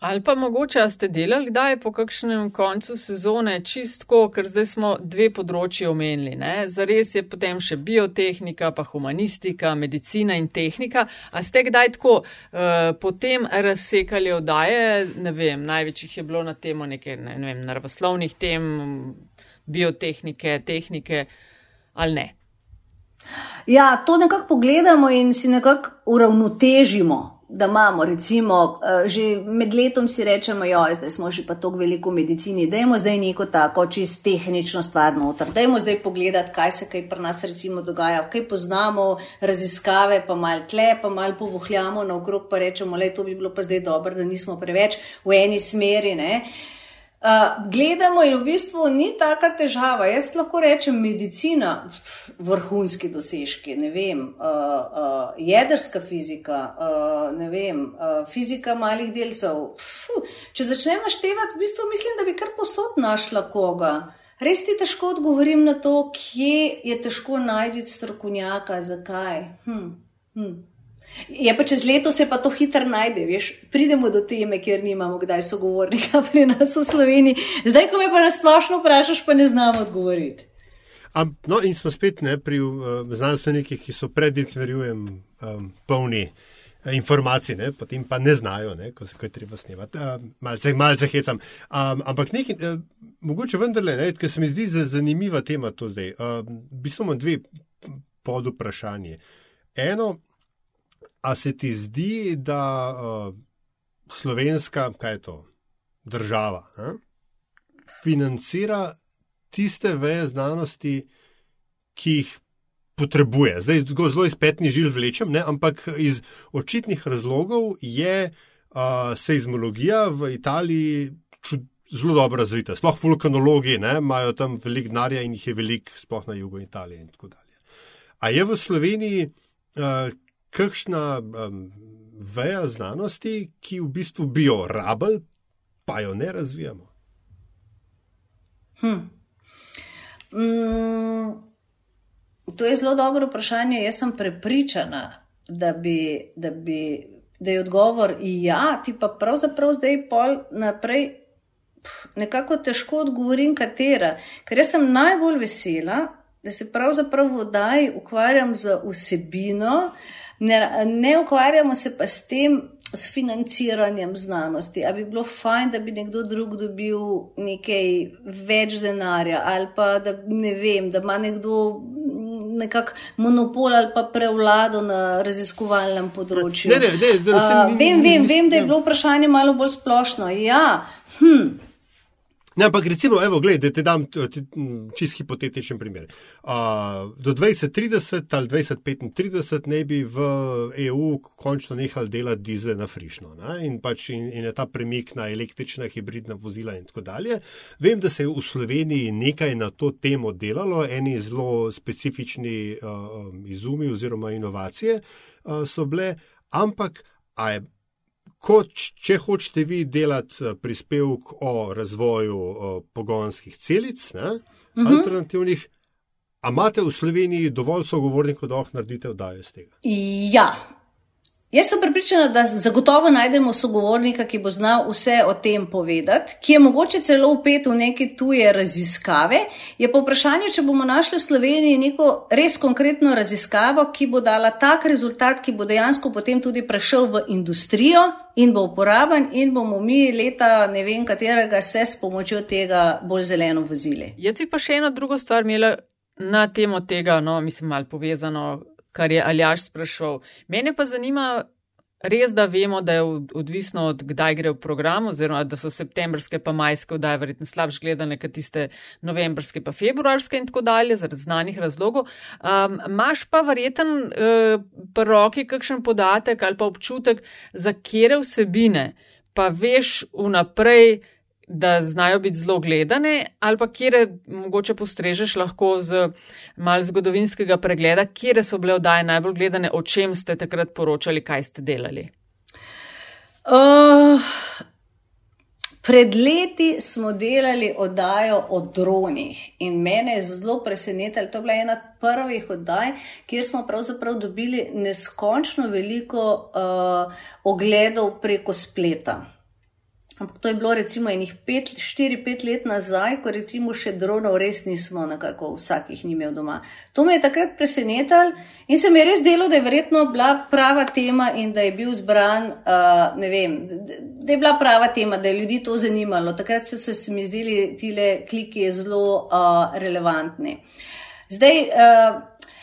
B: Ali pa mogoče ste delali kdaj po kakšnem koncu sezone čistko, ker zdaj smo dve področji omenili. Ne? Zares je potem še biotehnika, pa humanistika, medicina in tehnika. A ste kdaj tako uh, potem razsekali oddaje? Ne vem, največjih je bilo na temo nekaj, ne, ne vem, naravoslovnih tem, biotehnike, tehnike ali ne.
C: Ja, to nekako pogledamo in si nekako uravnotežimo. Da imamo, recimo, eh, že med letom si rečemo, da zdaj smo že pa tako veliko v medicini, da imamo zdaj neko tako čist tehnično stvar noter. Da imamo zdaj pogledati, kaj se kaj pri nas recimo dogaja, kaj poznamo, raziskave, pa malo tle, pa malo povohljamo naokrog, pa rečemo, da to bi bilo pa zdaj dobro, da nismo preveč v eni smeri. Ne. Uh, gledamo in v bistvu ni taka težava. Jaz lahko rečem, medicina, vrhunski dosežki, ne vem, uh, uh, jedrska fizika, uh, ne vem, uh, fizika malih delcev. Pf, če začnem naštevati, v bistvu mislim, da bi kar posod našla koga. Res ti težko odgovorim na to, kje je težko najti strokovnjaka, zakaj. Hm, hm. Je pa čez leto se pa to hitro najde, veš, pridemo do teme, kjer nimamo kdaj sogovornika pri nas v Sloveniji. Zdaj, ko me pa nasplošno vprašaš, pa ne znam odgovoriti.
A: Am, no, in smo spet ne, pri uh, znanstvenikih, ki so predit, verjujem, um, polni uh, informacij, ne, potem pa ne znajo, ne, ko se kaj treba snemati. Uh, malce, malce hecam. Um, ampak nekaj, uh, mogoče vendarle, ker se mi zdi zanimiva tema to zdaj. Uh, v bistvu imamo dve pod vprašanje. Eno, a se ti zdi, da uh, slovenska, kaj je to, država, ne, financira tiste veje znanosti, ki jih potrebuje. Zdaj, zelo iz petnih žil vlečem, ne, ampak iz očitnih razlogov je uh, seizmologija v Italiji čud, zelo dobro razvita. Sploh vulkanologi ne, imajo tam veliko denarja in jih je veliko, sploh na jugu Italije in tako dalje. A je v Sloveniji uh, kakšna um, veja znanosti, ki v bistvu bi jo rabili, pa jo ne razvijamo?
C: Hm. Mm. To je zelo dobro vprašanje. Jaz sem prepričana, da, bi, da, bi, da je odgovor ja, ti pa pravzaprav zdaj pol naprej. Nekako težko odgovorim, katera. Ker jaz sem najbolj vesela, da se pravzaprav v oddaji ukvarjam z vsebino, ne, ne ukvarjamo se pa s tem, s financiranjem znanosti. Ali bi bilo fajn, da bi nekdo drug dobil nekaj več denarja, ali pa da ne vem, da ima nekdo nekako monopol ali pa prevlado na raziskovalnem področju.
A: Ne, ne, ne, ne, ne,
C: uh, vem, vem, vem, da je bilo vprašanje malo bolj splošno. Ja, hm.
A: Ne, ampak recimo, evo, gled, da ti dam čist hipotetičen primer. Uh, do 2030 ali 2035 ne bi v EU končno nehali delati dizel na frišno in, pač in, in je ta premik na električna, hibridna vozila in tako dalje. Vem, da se je v Sloveniji nekaj na to temo delalo, eni zelo specifični uh, izumi oziroma inovacije uh, so bile, ampak a je kot če hočete vi delati eh, prispevek o razvoju o eh, pogonskih celic, ne, uh mhm. -huh. alternativnih, a imate v Sloveniji dovolj sogovornikov, da lahko naredite oddajo iz tega?
C: Ja, Jaz sem pripričana, da zagotovo najdemo sogovornika, ki bo znal vse o tem povedati, ki je mogoče celo upet v neke tuje raziskave. Je pa vprašanje, če bomo našli v Sloveniji neko res konkretno raziskavo, ki bo dala tak rezultat, ki bo dejansko potem tudi prešel v industrijo in bo uporaben in bomo mi leta ne vem katerega se s pomočjo tega bolj zeleno vozili.
B: Jaz bi pa še eno drugo stvar imela na temo tega, no, mislim, malo povezano kar je Aljaš sprašval. Mene pa zanima, res da vemo, da je odvisno od kdaj gre v program, oziroma da so septembrske pa majske vdaje verjetno slabš gledane, kot tiste novembrske pa februarske in tako dalje, zaradi znanih razlogov. Um, pa verjeten uh, pri roki kakšen podatek ali pa občutek, za kere vsebine pa veš vnaprej, da znajo biti zelo gledane, ali pa kje mogoče postrežeš lahko z mal zgodovinskega pregleda, kje so bile oddaje najbolj gledane, o čem ste takrat poročali, kaj ste delali.
C: Uh, pred leti smo delali oddajo o dronih in mene je zelo presenetilo. To je bila ena prvih oddaj, kjer smo pravzaprav dobili neskončno veliko uh, ogledov preko spleta. Ampak to je bilo recimo enih 4-5 let nazaj, ko recimo še dronov res nismo nekako vsak jih ni imel doma. To me je takrat presenetilo in se mi je res delo, da je verjetno bila prava tema in da je bil zbran, uh, ne vem, da je bila prava tema, da je ljudi to zanimalo. Takrat so se mi zdeli tile kliki zelo uh, relevantni. Zdaj, uh,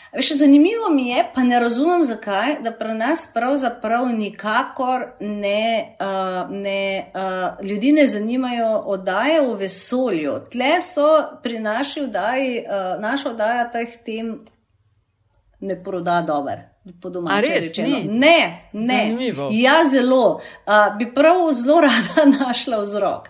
C: Še zanimivo mi je, pa ne razumem, zakaj, da pri nas pravzaprav nikakor ne, uh, ne uh, ljudi ne zanimajo oddaje v vesolju. Tle so pri naši oddaji, uh, naša oddaja teh tem ne proda dober.
B: Res,
C: ne, ne.
B: Zanimivo.
C: Ja, zelo. Uh, bi prav zelo rada našla vzrok.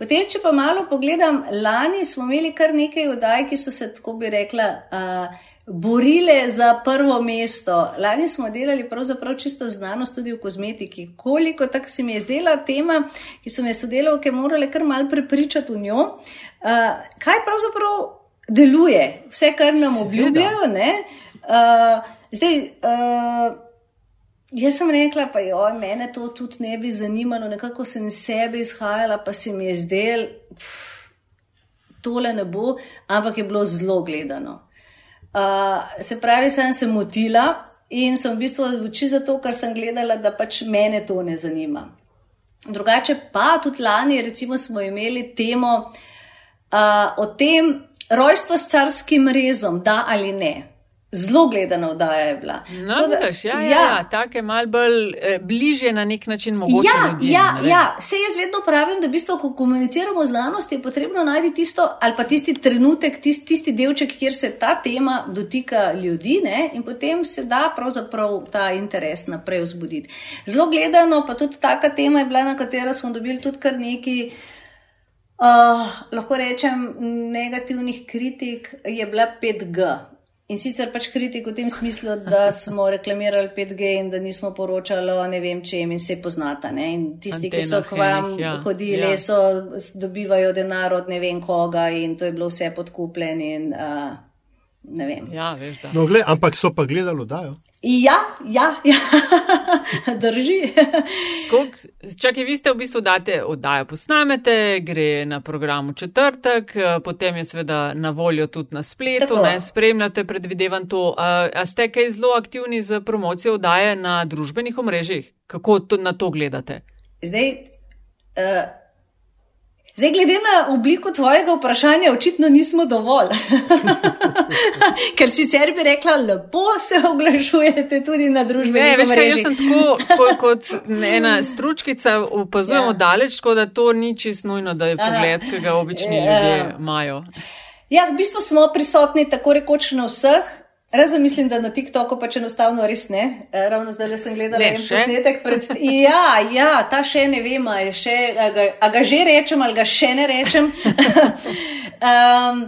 C: Potem, če pa malo pogledam, lani smo imeli kar nekaj oddaj, ki so se, tako bi rekla, uh, borile za prvo mesto. Lani smo delali pravzaprav čisto znanost tudi v kozmetiki. Koliko tako se mi je zdela tema, ki so me sodelavke morale kar mal prepričati v njo, uh, kaj pravzaprav deluje, vse, kar nam obljubljajo. Uh, zdaj, uh, jaz sem rekla, pa jo, mene to tudi ne bi zanimalo, nekako sem sebe izhajala, pa se mi je zdel. Tole ne bo, ampak je bilo zelo gledano. Uh, se pravi, sem se motila in sem v bistvu oči za to, kar sem gledala, da pač mene to ne zanima. Drugače pa tudi lani, recimo, smo imeli temo uh, o tem rojstvo s carskim rezom, da ali ne. Zelo gledana oddaja je bila.
B: No, da, vidiš, ja, ja, ja. ja tako je malo bolj eh, bližje na nek način mogoče.
C: Ja,
B: ljudem,
C: ja, ja, se jaz vedno pravim, da v bistvu, ko komuniciramo znanost, je potrebno najti tisto ali pa tisti trenutek, tisti, tisti delček, kjer se ta tema dotika ljudi ne? in potem se da pravzaprav ta interes naprej vzbuditi. Zelo gledano, pa tudi taka tema je bila, na katero smo dobili tudi kar neki. Uh, lahko rečem, negativnih kritik je bila 5G. In sicer pač kritik v tem smislu, da smo reklamirali 5G in da nismo poročali o ne vem čem in se poznata. Ne? In tisti, Antena, ki so k vam ja. hodili, ja. so dobivajo denar od ne vem koga in to je bilo vse podkupljeno. Uh, ne vem.
B: Ja, veš,
A: no, gled, ampak so pa gledali, da jo.
C: Ja, ja, ja. drži.
B: Čakaj, vi ste v bistvu date oddajo posnamete, gre na programu četrtek, potem je seveda na voljo tudi na spletu, Tako. ne spremljate, predvidevam to. A, a ste kaj zelo aktivni z promocijo oddaje na družbenih omrežjih? Kako to, na to gledate?
C: Zdaj, uh, Zdaj, glede na obliko tvojega vprašanja, očitno nismo dovolj. Ker sicer bi rekla, lepo se oglašujete tudi na družbi.
B: Ne, veš, kaj jaz sem tako kot, kot ena stručkica, opazujemo ja. daleč, tako da to ni čisto nujno, da je pogled, ki ga obični ja. ljudje imajo.
C: Ja, v bistvu smo prisotni tako rekoč na vseh. Razen mislim, da na TikToku pač enostavno res ne. E, ravno zdaj sem gledala en posnetek pred. Ja, ja, ta še ne vem, ali še, a ga, a ga že rečem ali ga še ne rečem. um,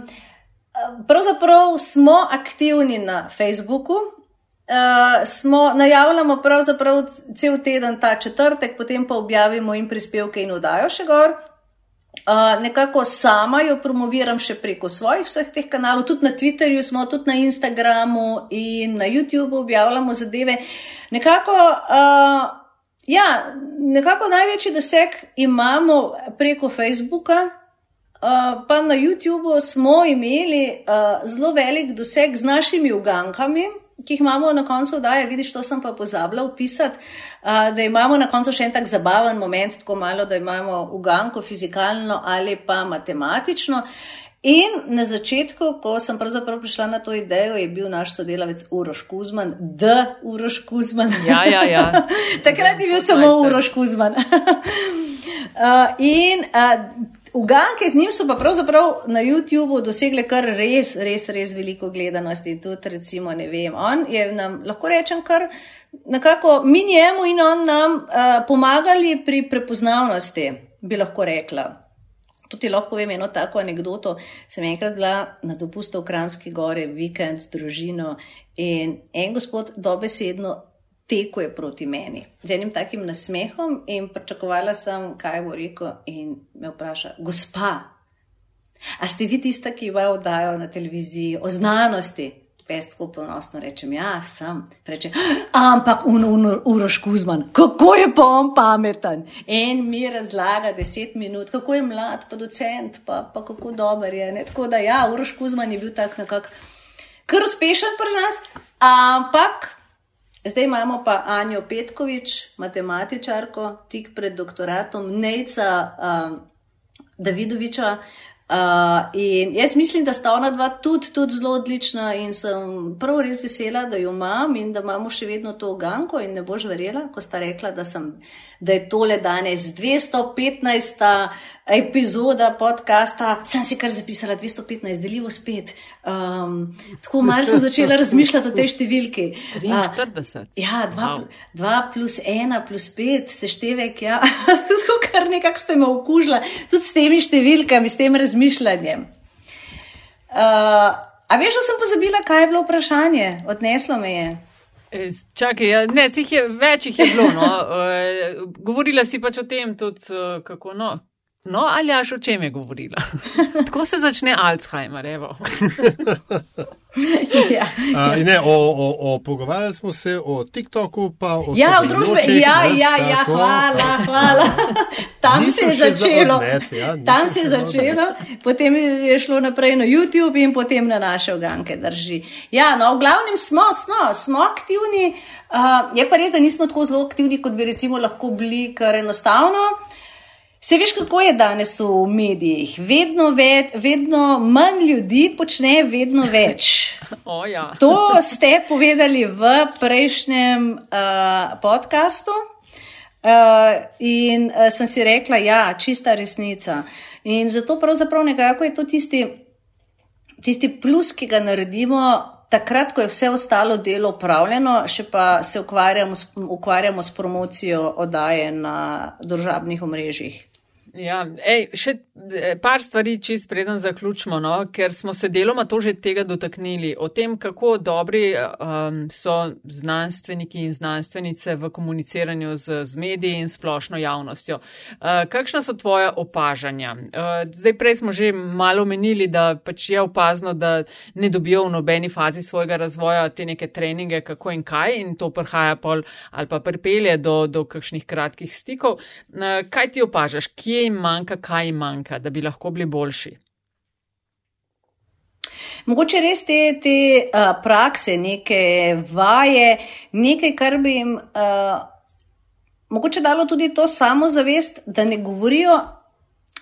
C: pravzaprav smo aktivni na Facebooku. Uh, smo, najavljamo pravzaprav cel teden ta četrtek, potem pa objavimo in prispevke in vdajo še gor. Uh, nekako sama jo promoviram še preko svojih vseh teh kanalov, tudi na Twitterju smo, tudi na Instagramu in na YouTubu objavljamo zadeve. Nekako, uh, ja, nekako največji doseg imamo preko Facebooka, uh, pa na YouTubu smo imeli uh, zelo velik doseg z našimi ugankami ki jih imamo na koncu, da je, vidiš, to sem pa pozabila opisati, da imamo na koncu še en tak zabaven moment, tako malo, da imamo uganko fizikalno ali pa matematično. In na začetku, ko sem pravzaprav prišla na to idejo, je bil naš sodelavec Uroš Kuzman, D. Uroš Kuzman.
B: Ja, ja, ja.
C: Takrat je bil samo Uroš Kuzman. uh, in uh, Uganke z njim so pa pravzaprav na YouTubu dosegle kar res, res, res veliko gledanosti. Tudi, recimo, ne vem, on je nam, lahko rečem, kar nekako mi njemu in on nam uh, pomagali pri prepoznavnosti, bi lahko rekla. Tudi lahko povem eno tako anegdoto. Sem enkrat bila na dopustu v Kranski gori, vikend z družino in en gospod dobesedno tekuje proti meni z enim takim nasmehom in pričakovala sem, kaj bo rekel, in me vpraša, gospa, a ste vi tista, ki vam oddajo na televiziji o znanosti? Pestko ponosno rečem, ja, sem. Reče, ampak Uroš Kuzman, kako je pa on pameten? In mi razlaga deset minut, kako je mlad, pa docent, pa, pa kako dober je. Ne? Tako da, ja, Uroš Kuzman je bil tak nekako kar uspešen pri nas, ampak Zdaj imamo pa Anjo Petkovič, matematičarko, tik pred doktoratom, Nejca uh, Davidoviča. Uh, in jaz mislim, da sta ona dva tudi, tudi zelo odlična in sem prav res vesela, da jo imam in da imamo še vedno to ganko in ne boš verjela, ko sta rekla, da sem da je tole danes 215. epizoda podcasta. Sem si kar zapisala 215, deljivo spet. Um, tako malce sem začela razmišljati o tej številki.
B: 43. Uh,
C: ja, 2 wow. plus 1 plus 5, seštevek. Ja. tako kar nekako ste me okužila, tudi s temi številkami, s tem razmišljanjem. Uh, a veš, da sem pozabila, kaj je bilo vprašanje? Odneslo me je.
B: Čakaj, ja, ne, jih je več jih je bilo. No. E, govorila si pač o tem, tudi, e, kako no. No, ali až o čem je govorila? Tako se začne Alzheimer.
C: ja.
A: A, ne, o, o, o, pogovarjali smo se o TikToku, pa o
C: ja, družbi. Ja, ja, ja, hvala, hvala. Tam se je začelo. Odnet, ja, Tam se je začelo, potem je šlo naprej na YouTube in potem na naše oganke drži. Ja, no, v glavnem smo, smo, smo aktivni. Uh, je pa res, da nismo tako zelo aktivni, kot bi recimo lahko bili, kar enostavno. Se veš, kako je danes v medijih? Vedno, več, vedno manj ljudi počne vedno več.
B: Oh, ja.
C: To ste povedali v prejšnjem uh, podkastu. Uh, in uh, sem si rekla, da ja, je čista resnica. In zato pravzaprav nekako je to tisti, tisti plus, ki ga naredimo takrat, ko je vse ostalo delo upravljeno, še pa se ukvarjamo s, ukvarjamo s promocijo oddaje na družabnih omrežjih.
B: Ja, ej, še par stvari, čist preden zaključimo, no? ker smo se deloma to že tega dotaknili, o tem, kako dobri um, so znanstveniki in znanstvenice v komuniciranju z, z mediji in splošno javnostjo. Uh, kakšna so tvoja opažanja? Uh, zdaj, prej smo že malo menili, da pač je opazno, da ne dobijo v nobeni fazi svojega razvoja te neke treninge, kako in kaj, in to prihaja pol ali pa pripelje do, do kakšnih kratkih stikov. Uh, kaj ti opažaš? Kje jim manjka, kaj jim manjka, da bi lahko bili boljši?
C: Mogoče res te, te uh, prakse, neke vaje, nekaj, kar bi jim uh, mogoče dalo tudi to samozavest, da ne govorijo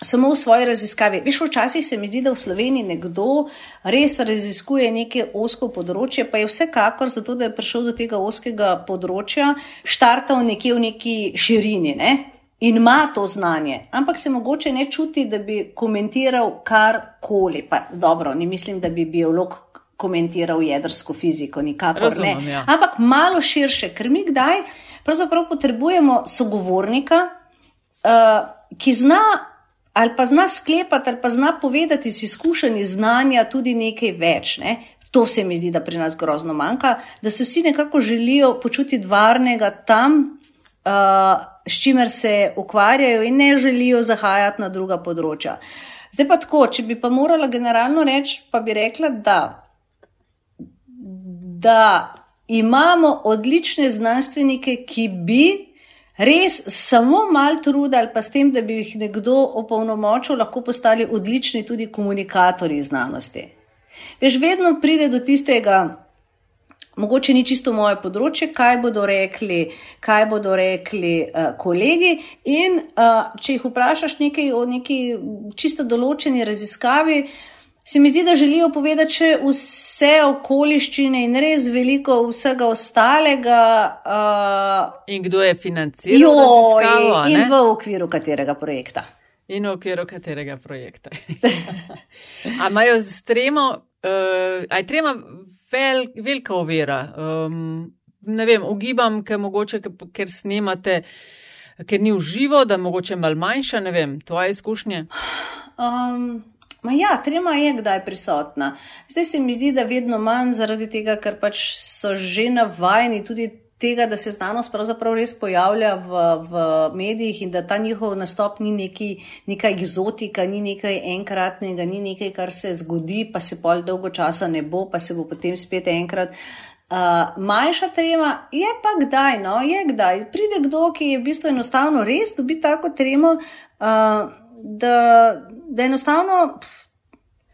C: samo v svoji raziskavi. Veš, včasih se mi zdi, da v Sloveniji nekdo res raziskuje neke osko področje, pa je vsekakor zato, da je prišel do tega oskega področja, štartal nekje v neki širini. Ne? In ima to znanje, ampak se mogoče ne čuti, da bi komentiral karkoli. Pa, dobro, ne mislim, da bi biolog komentiral jedrsko fiziko, nikakor Razumem, ne. Ja. Ampak malo širše, ker mi kdaj pravzaprav potrebujemo sogovornika, uh, ki zna. Ali pa zna sklepati, ali pa zna povedati iz izkušenj, iz znanja tudi nekaj več. Ne? To se mi zdi, da pri nas grozno manjka, da se vsi nekako želijo počutiti varnega tam, uh, s čimer se ukvarjajo in ne želijo zahajati na druga področja. Zdaj pa tako, če bi pa morala generalno reči, pa bi rekla, da, da imamo odlične znanstvenike, ki bi res samo mal truda ali pa s tem, da bi jih nekdo opolnomočil, lahko postali odlični tudi komunikatorji znanosti. Veš, vedno pride do tistega, Mogoče ni čisto moje področje, kaj bodo rekli, kaj bodo rekli uh, kolegi. In uh, če jih vprašaš nekaj o neki čisto določeni raziskavi, se mi zdi, da želijo povedati še vse okoliščine in res veliko vsega ostalega. Uh,
B: in kdo je financiral? Jo,
C: in v okviru katerega projekta.
B: In v okviru katerega projekta. Ampak imajo stremo, uh, aj trema vel, velika ovira. Um, ne vem, ugibam, ker mogoče, ker snemate, ker ni v živo, da mogoče mal manjša, ne vem, tvoje izkušnje.
C: Um. Ma ja, trema je kdaj prisotna. Zdaj se mi zdi, da vedno manj zaradi tega, ker pač so že navajeni tudi tega, da se znanost pravzaprav res pojavlja v, v medijih in da ta njihov nastop ni neki, neka egzotika, ni nekaj enkratnega, ni nekaj, kar se zgodi, pa se pol dolgo časa ne bo, pa se bo potem spet enkrat. Uh, manjša trema je pa kdaj, no, je kdaj. Pride kdo, ki je v bistvu enostavno res dobi tako tremo, uh, da, da enostavno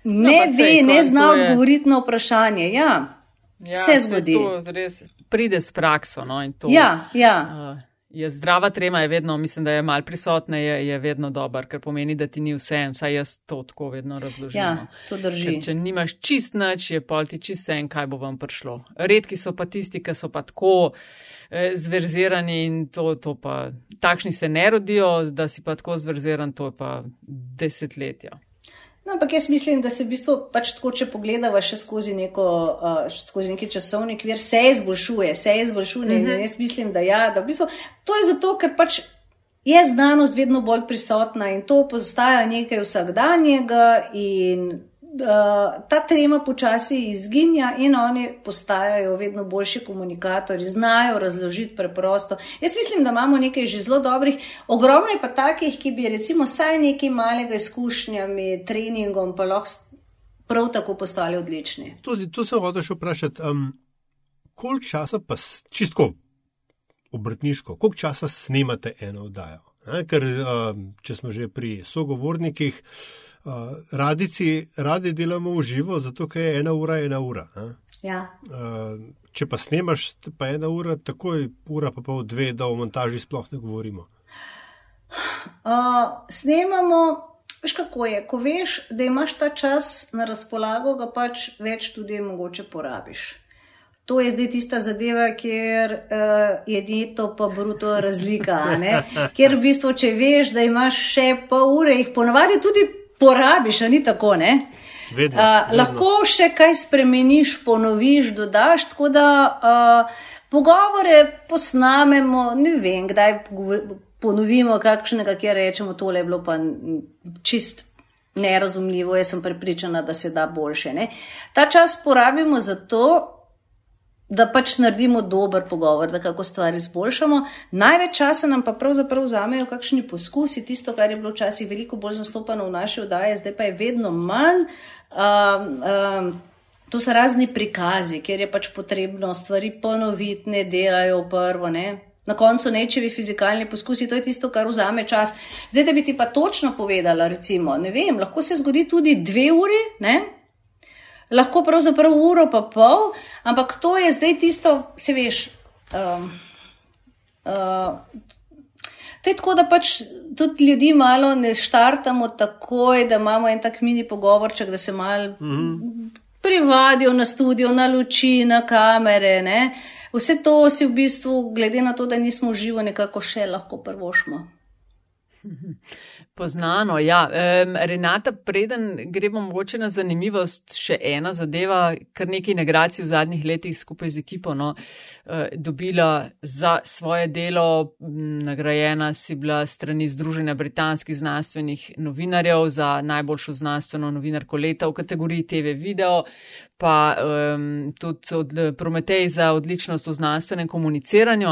C: ne no, ve, ne zna odgovoriti na vprašanje. Ja. Ja, se zgodi.
B: To res pride s prakso. No,
C: ja, ja.
B: Uh, je zdrava trema, je vedno, mislim, da je mal prisotna, je, je vedno dober, ker pomeni, da ti ni vse, vsaj jaz to tako vedno razložim.
C: Ja,
B: no.
C: to drži.
B: Ker, če nimaš čist nič, je pol ti čist vse, kaj bo vam prišlo. Redki so pa tisti, ki so pa tako eh, zverzirani in to, to pa takšni se ne rodijo, da si pa tako zverziran, to je pa desetletja.
C: No, ampak jaz mislim, da se v bistvu pač tako, če pogledamo še skozi, neko, uh, skozi neki časovni kvir, se izboljšuje, se izboljšuje. Uh mhm. -huh. Jaz mislim, da ja, da v bistvu to je zato, ker pač je znanost vedno bolj prisotna in to postaja nekaj vsakdanjega in ta trema počasi izginja in oni postajajo vedno boljši komunikatorji, znajo razložiti preprosto. Jaz mislim, da imamo nekaj že zelo dobrih, ogromno je pa takih, ki bi recimo saj nekaj malega izkušnjami, treningom, pa lahko prav tako postali odlični.
A: To, to sem hotel še vprašati, um, koliko časa pa čistko obrtniško, koliko časa snemate eno oddajo? Ker, um, če smo že pri sogovornikih, uh, Uh, radici radi delamo v živo, zato je ena ura, ena ura.
C: Ja.
A: Uh, če pa snemaš, pa ena ura, takoj ura, pa pol dve, da o montaži sploh ne govorimo.
C: Uh, snemamo, veš kako je, ko veš, da imaš ta čas na razpolago, ga pač več tudi mogoče porabiš. To je zdaj tista zadeva, kjer uh, je dieto pa bruto razlika. Ker v bistvu, če veš, da imaš še pol ure, jih ponavadi tudi porabiš, a ni tako, ne?
A: Vedno,
C: Uh,
A: vedno.
C: lahko še kaj spremeniš, ponoviš, dodaš. Tako da uh, pogovore posnamemo, ne vem, kdaj ponovimo kakšnega, kjer rečemo, tole je bilo pa čist. Nerazumljivo, jaz sem prepričana, da se da boljše. Ne? Ta čas porabimo za to, da pač naredimo dober pogovor, da kako stvari izboljšamo. Največ časa nam pa pravzaprav vzamejo kakšni poskusi, tisto, kar je bilo včasih veliko bolj zastopano v naši oddaji, zdaj pa je vedno manj. Um, um, to so razni prikazi, kjer je pač potrebno stvari ponoviti, ne delajo prvo. Ne? Na koncu nečevi fizikalni poskusi, to je tisto, kar vzame čas. Zdaj, da bi ti pa točno povedala, recimo, ne vem, lahko se zgodi tudi dve uri, ne? Lahko pravzaprav uro pa pol, ampak to je zdaj tisto, se veš. Um, uh, To je tako, da pač tudi ljudi malo ne štartamo takoj, da imamo en tak mini pogovorček, da se malo mm -hmm. privadijo na studio, na luči, na kamere. Ne? Vse to si v bistvu, glede na to, da nismo živo, nekako še lahko prvošmo.
B: Poznano, ja. Um, Renata, preden gremo mogoče na zanimivost, še ena zadeva, kar nekaj nagrad si v zadnjih letih skupaj z ekipo no, uh, dobila za svoje delo. Nagrajena si bila strani Združenja britanskih znanstvenih novinarjev za najboljšo znanstveno novinarko leta v kategoriji TV video, pa um, tudi od Prometej za odličnost v znanstvenem komuniciranju,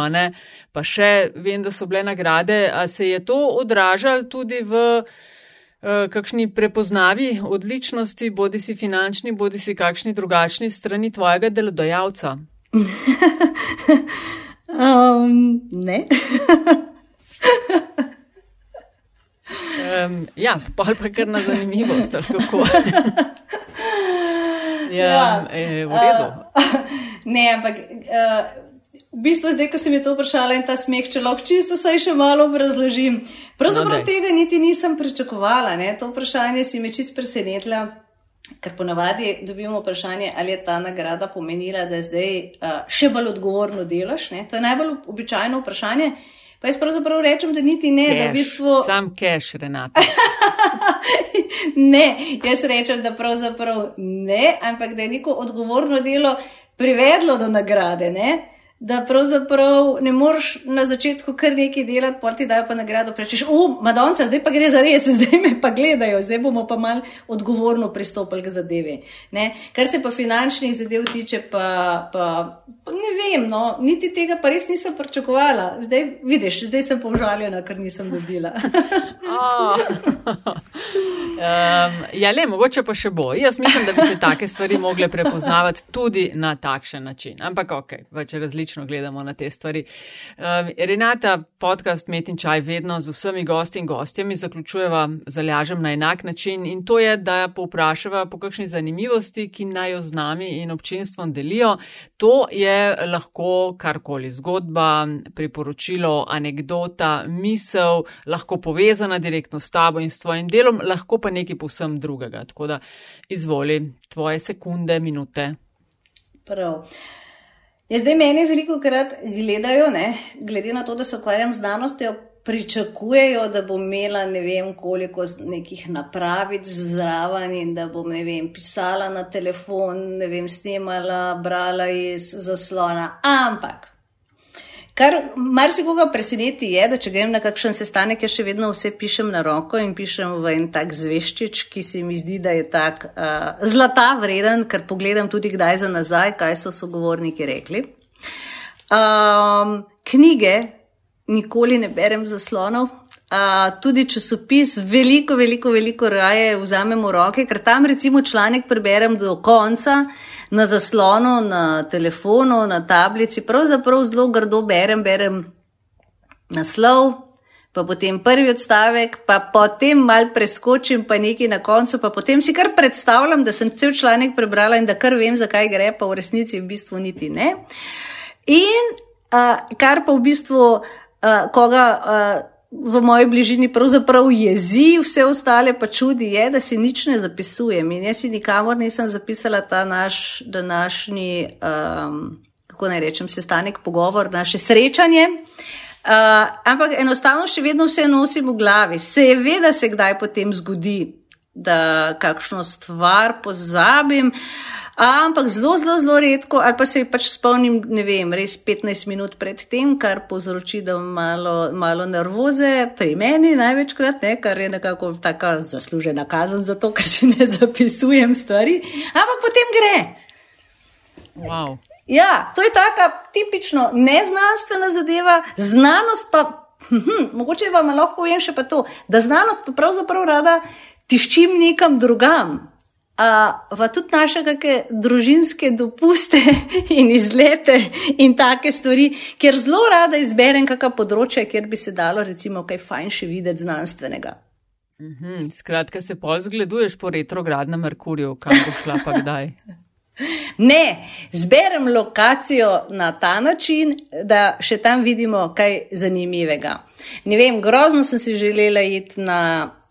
B: pa še vem, da so bile nagrade. A se je to odražalo tudi v uh, kakšni prepoznavi odličnosti, bodi si finančni, bodi si kakšni drugačni strani tvojega delodajalca?
C: Um, ne.
B: Um, ja, pa ali pa kar na zanimivost, ali kako. ja,
C: Ja,
B: ja, v redu.
C: ne, ampak. Uh, V bistvu, zdaj, ko sem mi to vprašala in ta smeh, če lahko čisto saj še malo obrazložim. Pravzaprav
B: No, daj.
C: tega niti nisem pričakovala. Ne? To vprašanje si me čist presenetila, ker ponavadi dobimo vprašanje, ali je ta nagrada pomenila, da zdaj uh, še bolj odgovorno delaš. Ne? To je najbolj običajno vprašanje. Pa jaz pravzaprav rečem, da niti ne, da v
B: Cash,
C: bistvu.
B: Sam cash, Renata.
C: ne, jaz rečem, da pravzaprav ne, ampak da je neko odgovorno delo privedlo do nagrade. Ne? Da pravzaprav ne moreš na začetku kar nekaj delati, pol ti dajo pa nagrado, rečeš, u, Madonca, zdaj pa gre za res, zdaj me pa gledajo, zdaj bomo pa mal odgovorno pristopili k zadevi. Ne? Kar se pa finančnih zadev tiče, pa, pa, pa ne vem, no, niti tega pa res nisem pričakovala. Zdaj vidiš, zdaj sem povžaljena, ker nisem dobila.
B: Um, ja, le, mogoče pa še bo. Jaz mislim, da bi se take stvari mogle prepoznavati tudi na takšen način. Ampak ok, več različno gledamo na te stvari. Um, Renata, podcast Met in Čaj vedno z vsemi gosti in gostjami zaključujeva zalažem na enak način in to je, da povprašava po kakšni zanimivosti, ki naj jo z nami in občinstvom delijo. To je lahko karkoli zgodba, priporočilo, anekdota, misel, lahko povezana direktno s tabo in s tvojim delom, lahko pa nekaj povsem drugega. Tako da izvoli tvoje sekunde, minute.
C: Prav. Ja, zdaj meni veliko krat gledajo, ne, glede na to, da se ukvarjam z znanostjo, pričakujejo, da bom imela ne vem koliko nekih napravic zraven in da bom ne vem pisala na telefon, ne vem snemala, brala iz zaslona. Ampak. Kar marsikoga preseneti je, da če grem na kakšen sestanek, jaz še vedno vse pišem na roko in pišem v en tak zveščič, ki se mi zdi, da je tak uh, zlata vreden, ker pogledam tudi kdaj za nazaj, kaj so sogovorniki rekli. Um, knjige nikoli ne berem zaslonov. Uh, tudi časopis veliko, veliko, veliko raje vzamem v roke, ker tam recimo članek preberem do konca, na zaslonu, na telefonu, na tablici, pravzaprav zelo grdo berem, berem naslov, pa potem prvi odstavek, pa potem mal preskočim, pa nekaj na koncu, pa potem si kar predstavljam, da sem cel članek prebrala in da kar vem, zakaj gre, pa v resnici v bistvu niti ne. In uh, kar pa v bistvu uh, koga uh, v moji bližini pravzaprav jezi, vse ostale pa čudi je, da si nič ne zapisujem. In jaz si nikamor nisem zapisala ta naš današnji, um, kako naj rečem, sestanek, pogovor, naše srečanje. Uh, ampak enostavno še vedno vse nosim v glavi. Se je ve, da se kdaj potem zgodi, da kakšno stvar pozabim. Ampak zelo, zelo, zelo redko, ali pa se pač spomnim, ne vem, res 15 minut pred tem, kar povzroči, da malo, malo nervoze pri meni največkrat, ne, kar je nekako taka zaslužena kazen za to, ker si ne zapisujem stvari. Ampak potem gre.
B: Wow.
C: Ja, to je taka tipično neznanstvena zadeva, znanost pa, hm, mogoče vam lahko povem še pa to, da znanost pa pravzaprav rada tiščim nekam drugam pa tudi naše kakšne družinske dopuste in izlete in take stvari, ker zelo rada izberem kakšno področje, kjer bi se dalo recimo kaj fajn še videti znanstvenega.
B: Mhm, skratka, se pol zgleduješ po retrogradnem Merkurju, kam bo šla pa kdaj.
C: Ne, zberem lokacijo na ta način, da še tam vidimo kaj zanimivega. Ne vem, grozno sem si želela iti na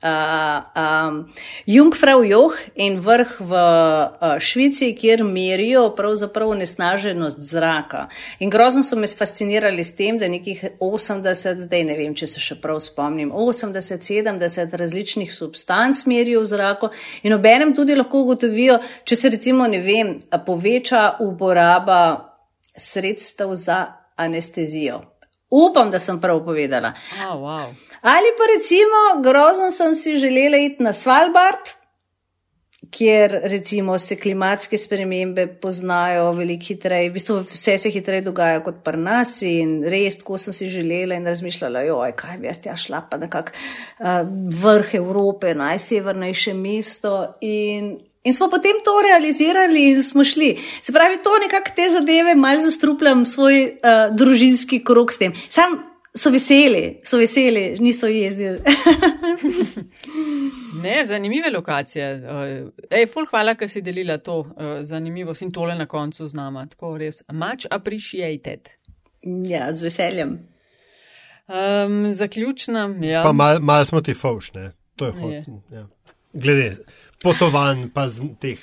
C: uh, Jungfrau Joh in vrh v uh, Švici, kjer merijo pravzaprav nesnaženost zraka. In grozno so me fascinirali s tem, da nekih 80, zdaj ne vem, če se še prav spomnim, 80, 70 različnih substanc merijo v zraku in obenem tudi lahko ugotovijo, če se recimo, ne vem, poveča uporaba sredstev za anestezijo. Upam, da sem prav povedala.
B: Oh, wow.
C: Ali pa recimo, grozen sem si želela iti na Svalbard, kjer recimo se klimatske spremembe poznajo veliko hitreje, v bistvu vse se hitreje dogaja kot pri nas in res, ko sem si želela in razmišljala, joj, kaj bi jaz tja šla, pa nekak uh, vrh Evrope, najsevernejše mesto in In smo potem to realizirali in smo šli. Se pravi, to nekako te zadeve malo zastrupljam svoj uh, družinski krok s tem. Sam so veseli, so veseli, niso jezdili.
B: ne, zanimive lokacije. Eh, ej, ful, hvala, ker si delila to uh, zanimivost in tole na koncu z nama. Tako res, much appreciated.
C: Ja, z veseljem.
B: Um, zaključna. Ja.
A: Pa malo mal smo ti fauš, ne? To je hod. Ja. Glede potovanj, pa z teh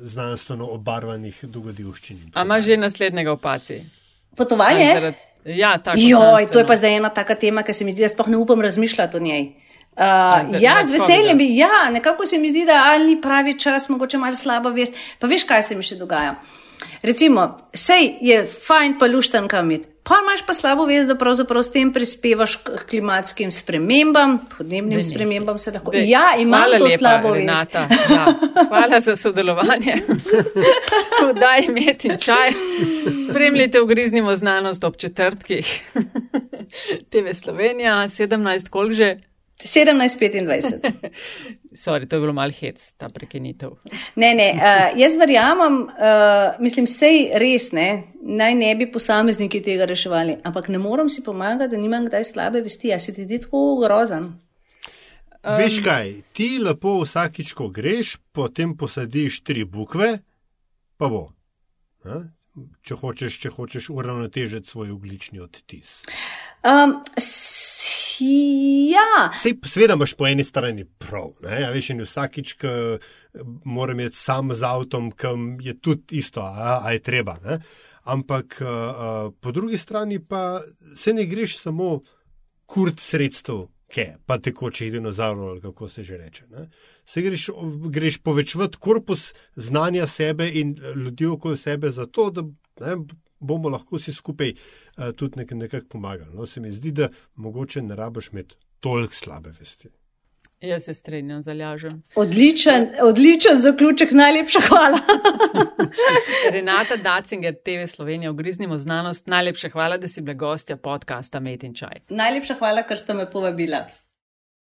A: znanstveno obarvanih dogodivščin.
B: A ima že naslednjega opaci?
C: Potovanje?
B: Ja, tako.
C: Joj, to je pa zdaj ena taka tema, ki se mi zdi, da sploh ne upam razmišljati o njej. Uh, ja, z veseljem bi, ja, nekako se mi zdi, da ali ni pravi čas, mogoče malo slaba vest. Pa veš, kaj se mi še dogaja. Recimo, sej je fajn pa luštan kamit, pa imaš pa slabo vest, da pravzaprav s tem prispevaš k klimatskim spremembam, podnebnim spremembam se lahko. De, ja, imam to lepa, slabo Renata. vest.
B: Ja, hvala za sodelovanje. Daj imeti čaj. Spremljite ugriznimo znanost ob četrtkih. TV Slovenija, 17 kolk že.
C: 17-25.
B: Sorry, to je bilo malo hec, ta prekinitev.
C: Ne, ne, uh, jaz verjamem, uh, mislim, sej res ne, naj ne bi posamezniki tega reševali, ampak ne morem si pomagati, da nimam kdaj slabe vesti. A se ti zdi tako grozen?
A: Um, Veš kaj, ti lepo vsakič, ko greš, potem posadiš tri bukve, pa bo. Ha? Če hočeš, če hočeš uravnotežiti svoj oglični odtis.
C: Um, Ja.
A: Sej, sveda imaš po eni strani prav. Ja, veš, in vsakič, ko moram iti sam z avtom, kam je tudi isto, a, a je treba. Ne? Ampak a, a, po drugi strani pa se ne greš samo kurt sredstev, ke, pa tekoče dinozavrov, ali kako se že reče. Ne? Se greš, greš povečevati korpus znanja sebe in ljudi okoli sebe, zato da ne, bomo lahko vsi skupaj uh, tudi nek nekako pomagali. No, se mi zdi, da mogoče ne rabiš imeti toliko slabe vesti.
B: Jaz se strinjam, zalažem.
C: Odličen, odličen zaključek, najlepša hvala.
B: Renata Dacinger, TV Slovenija, ugriznimo znanost. Najlepša hvala, da si bila gostja podcasta Met in Čaj.
C: Najlepša hvala, ker ste me povabila.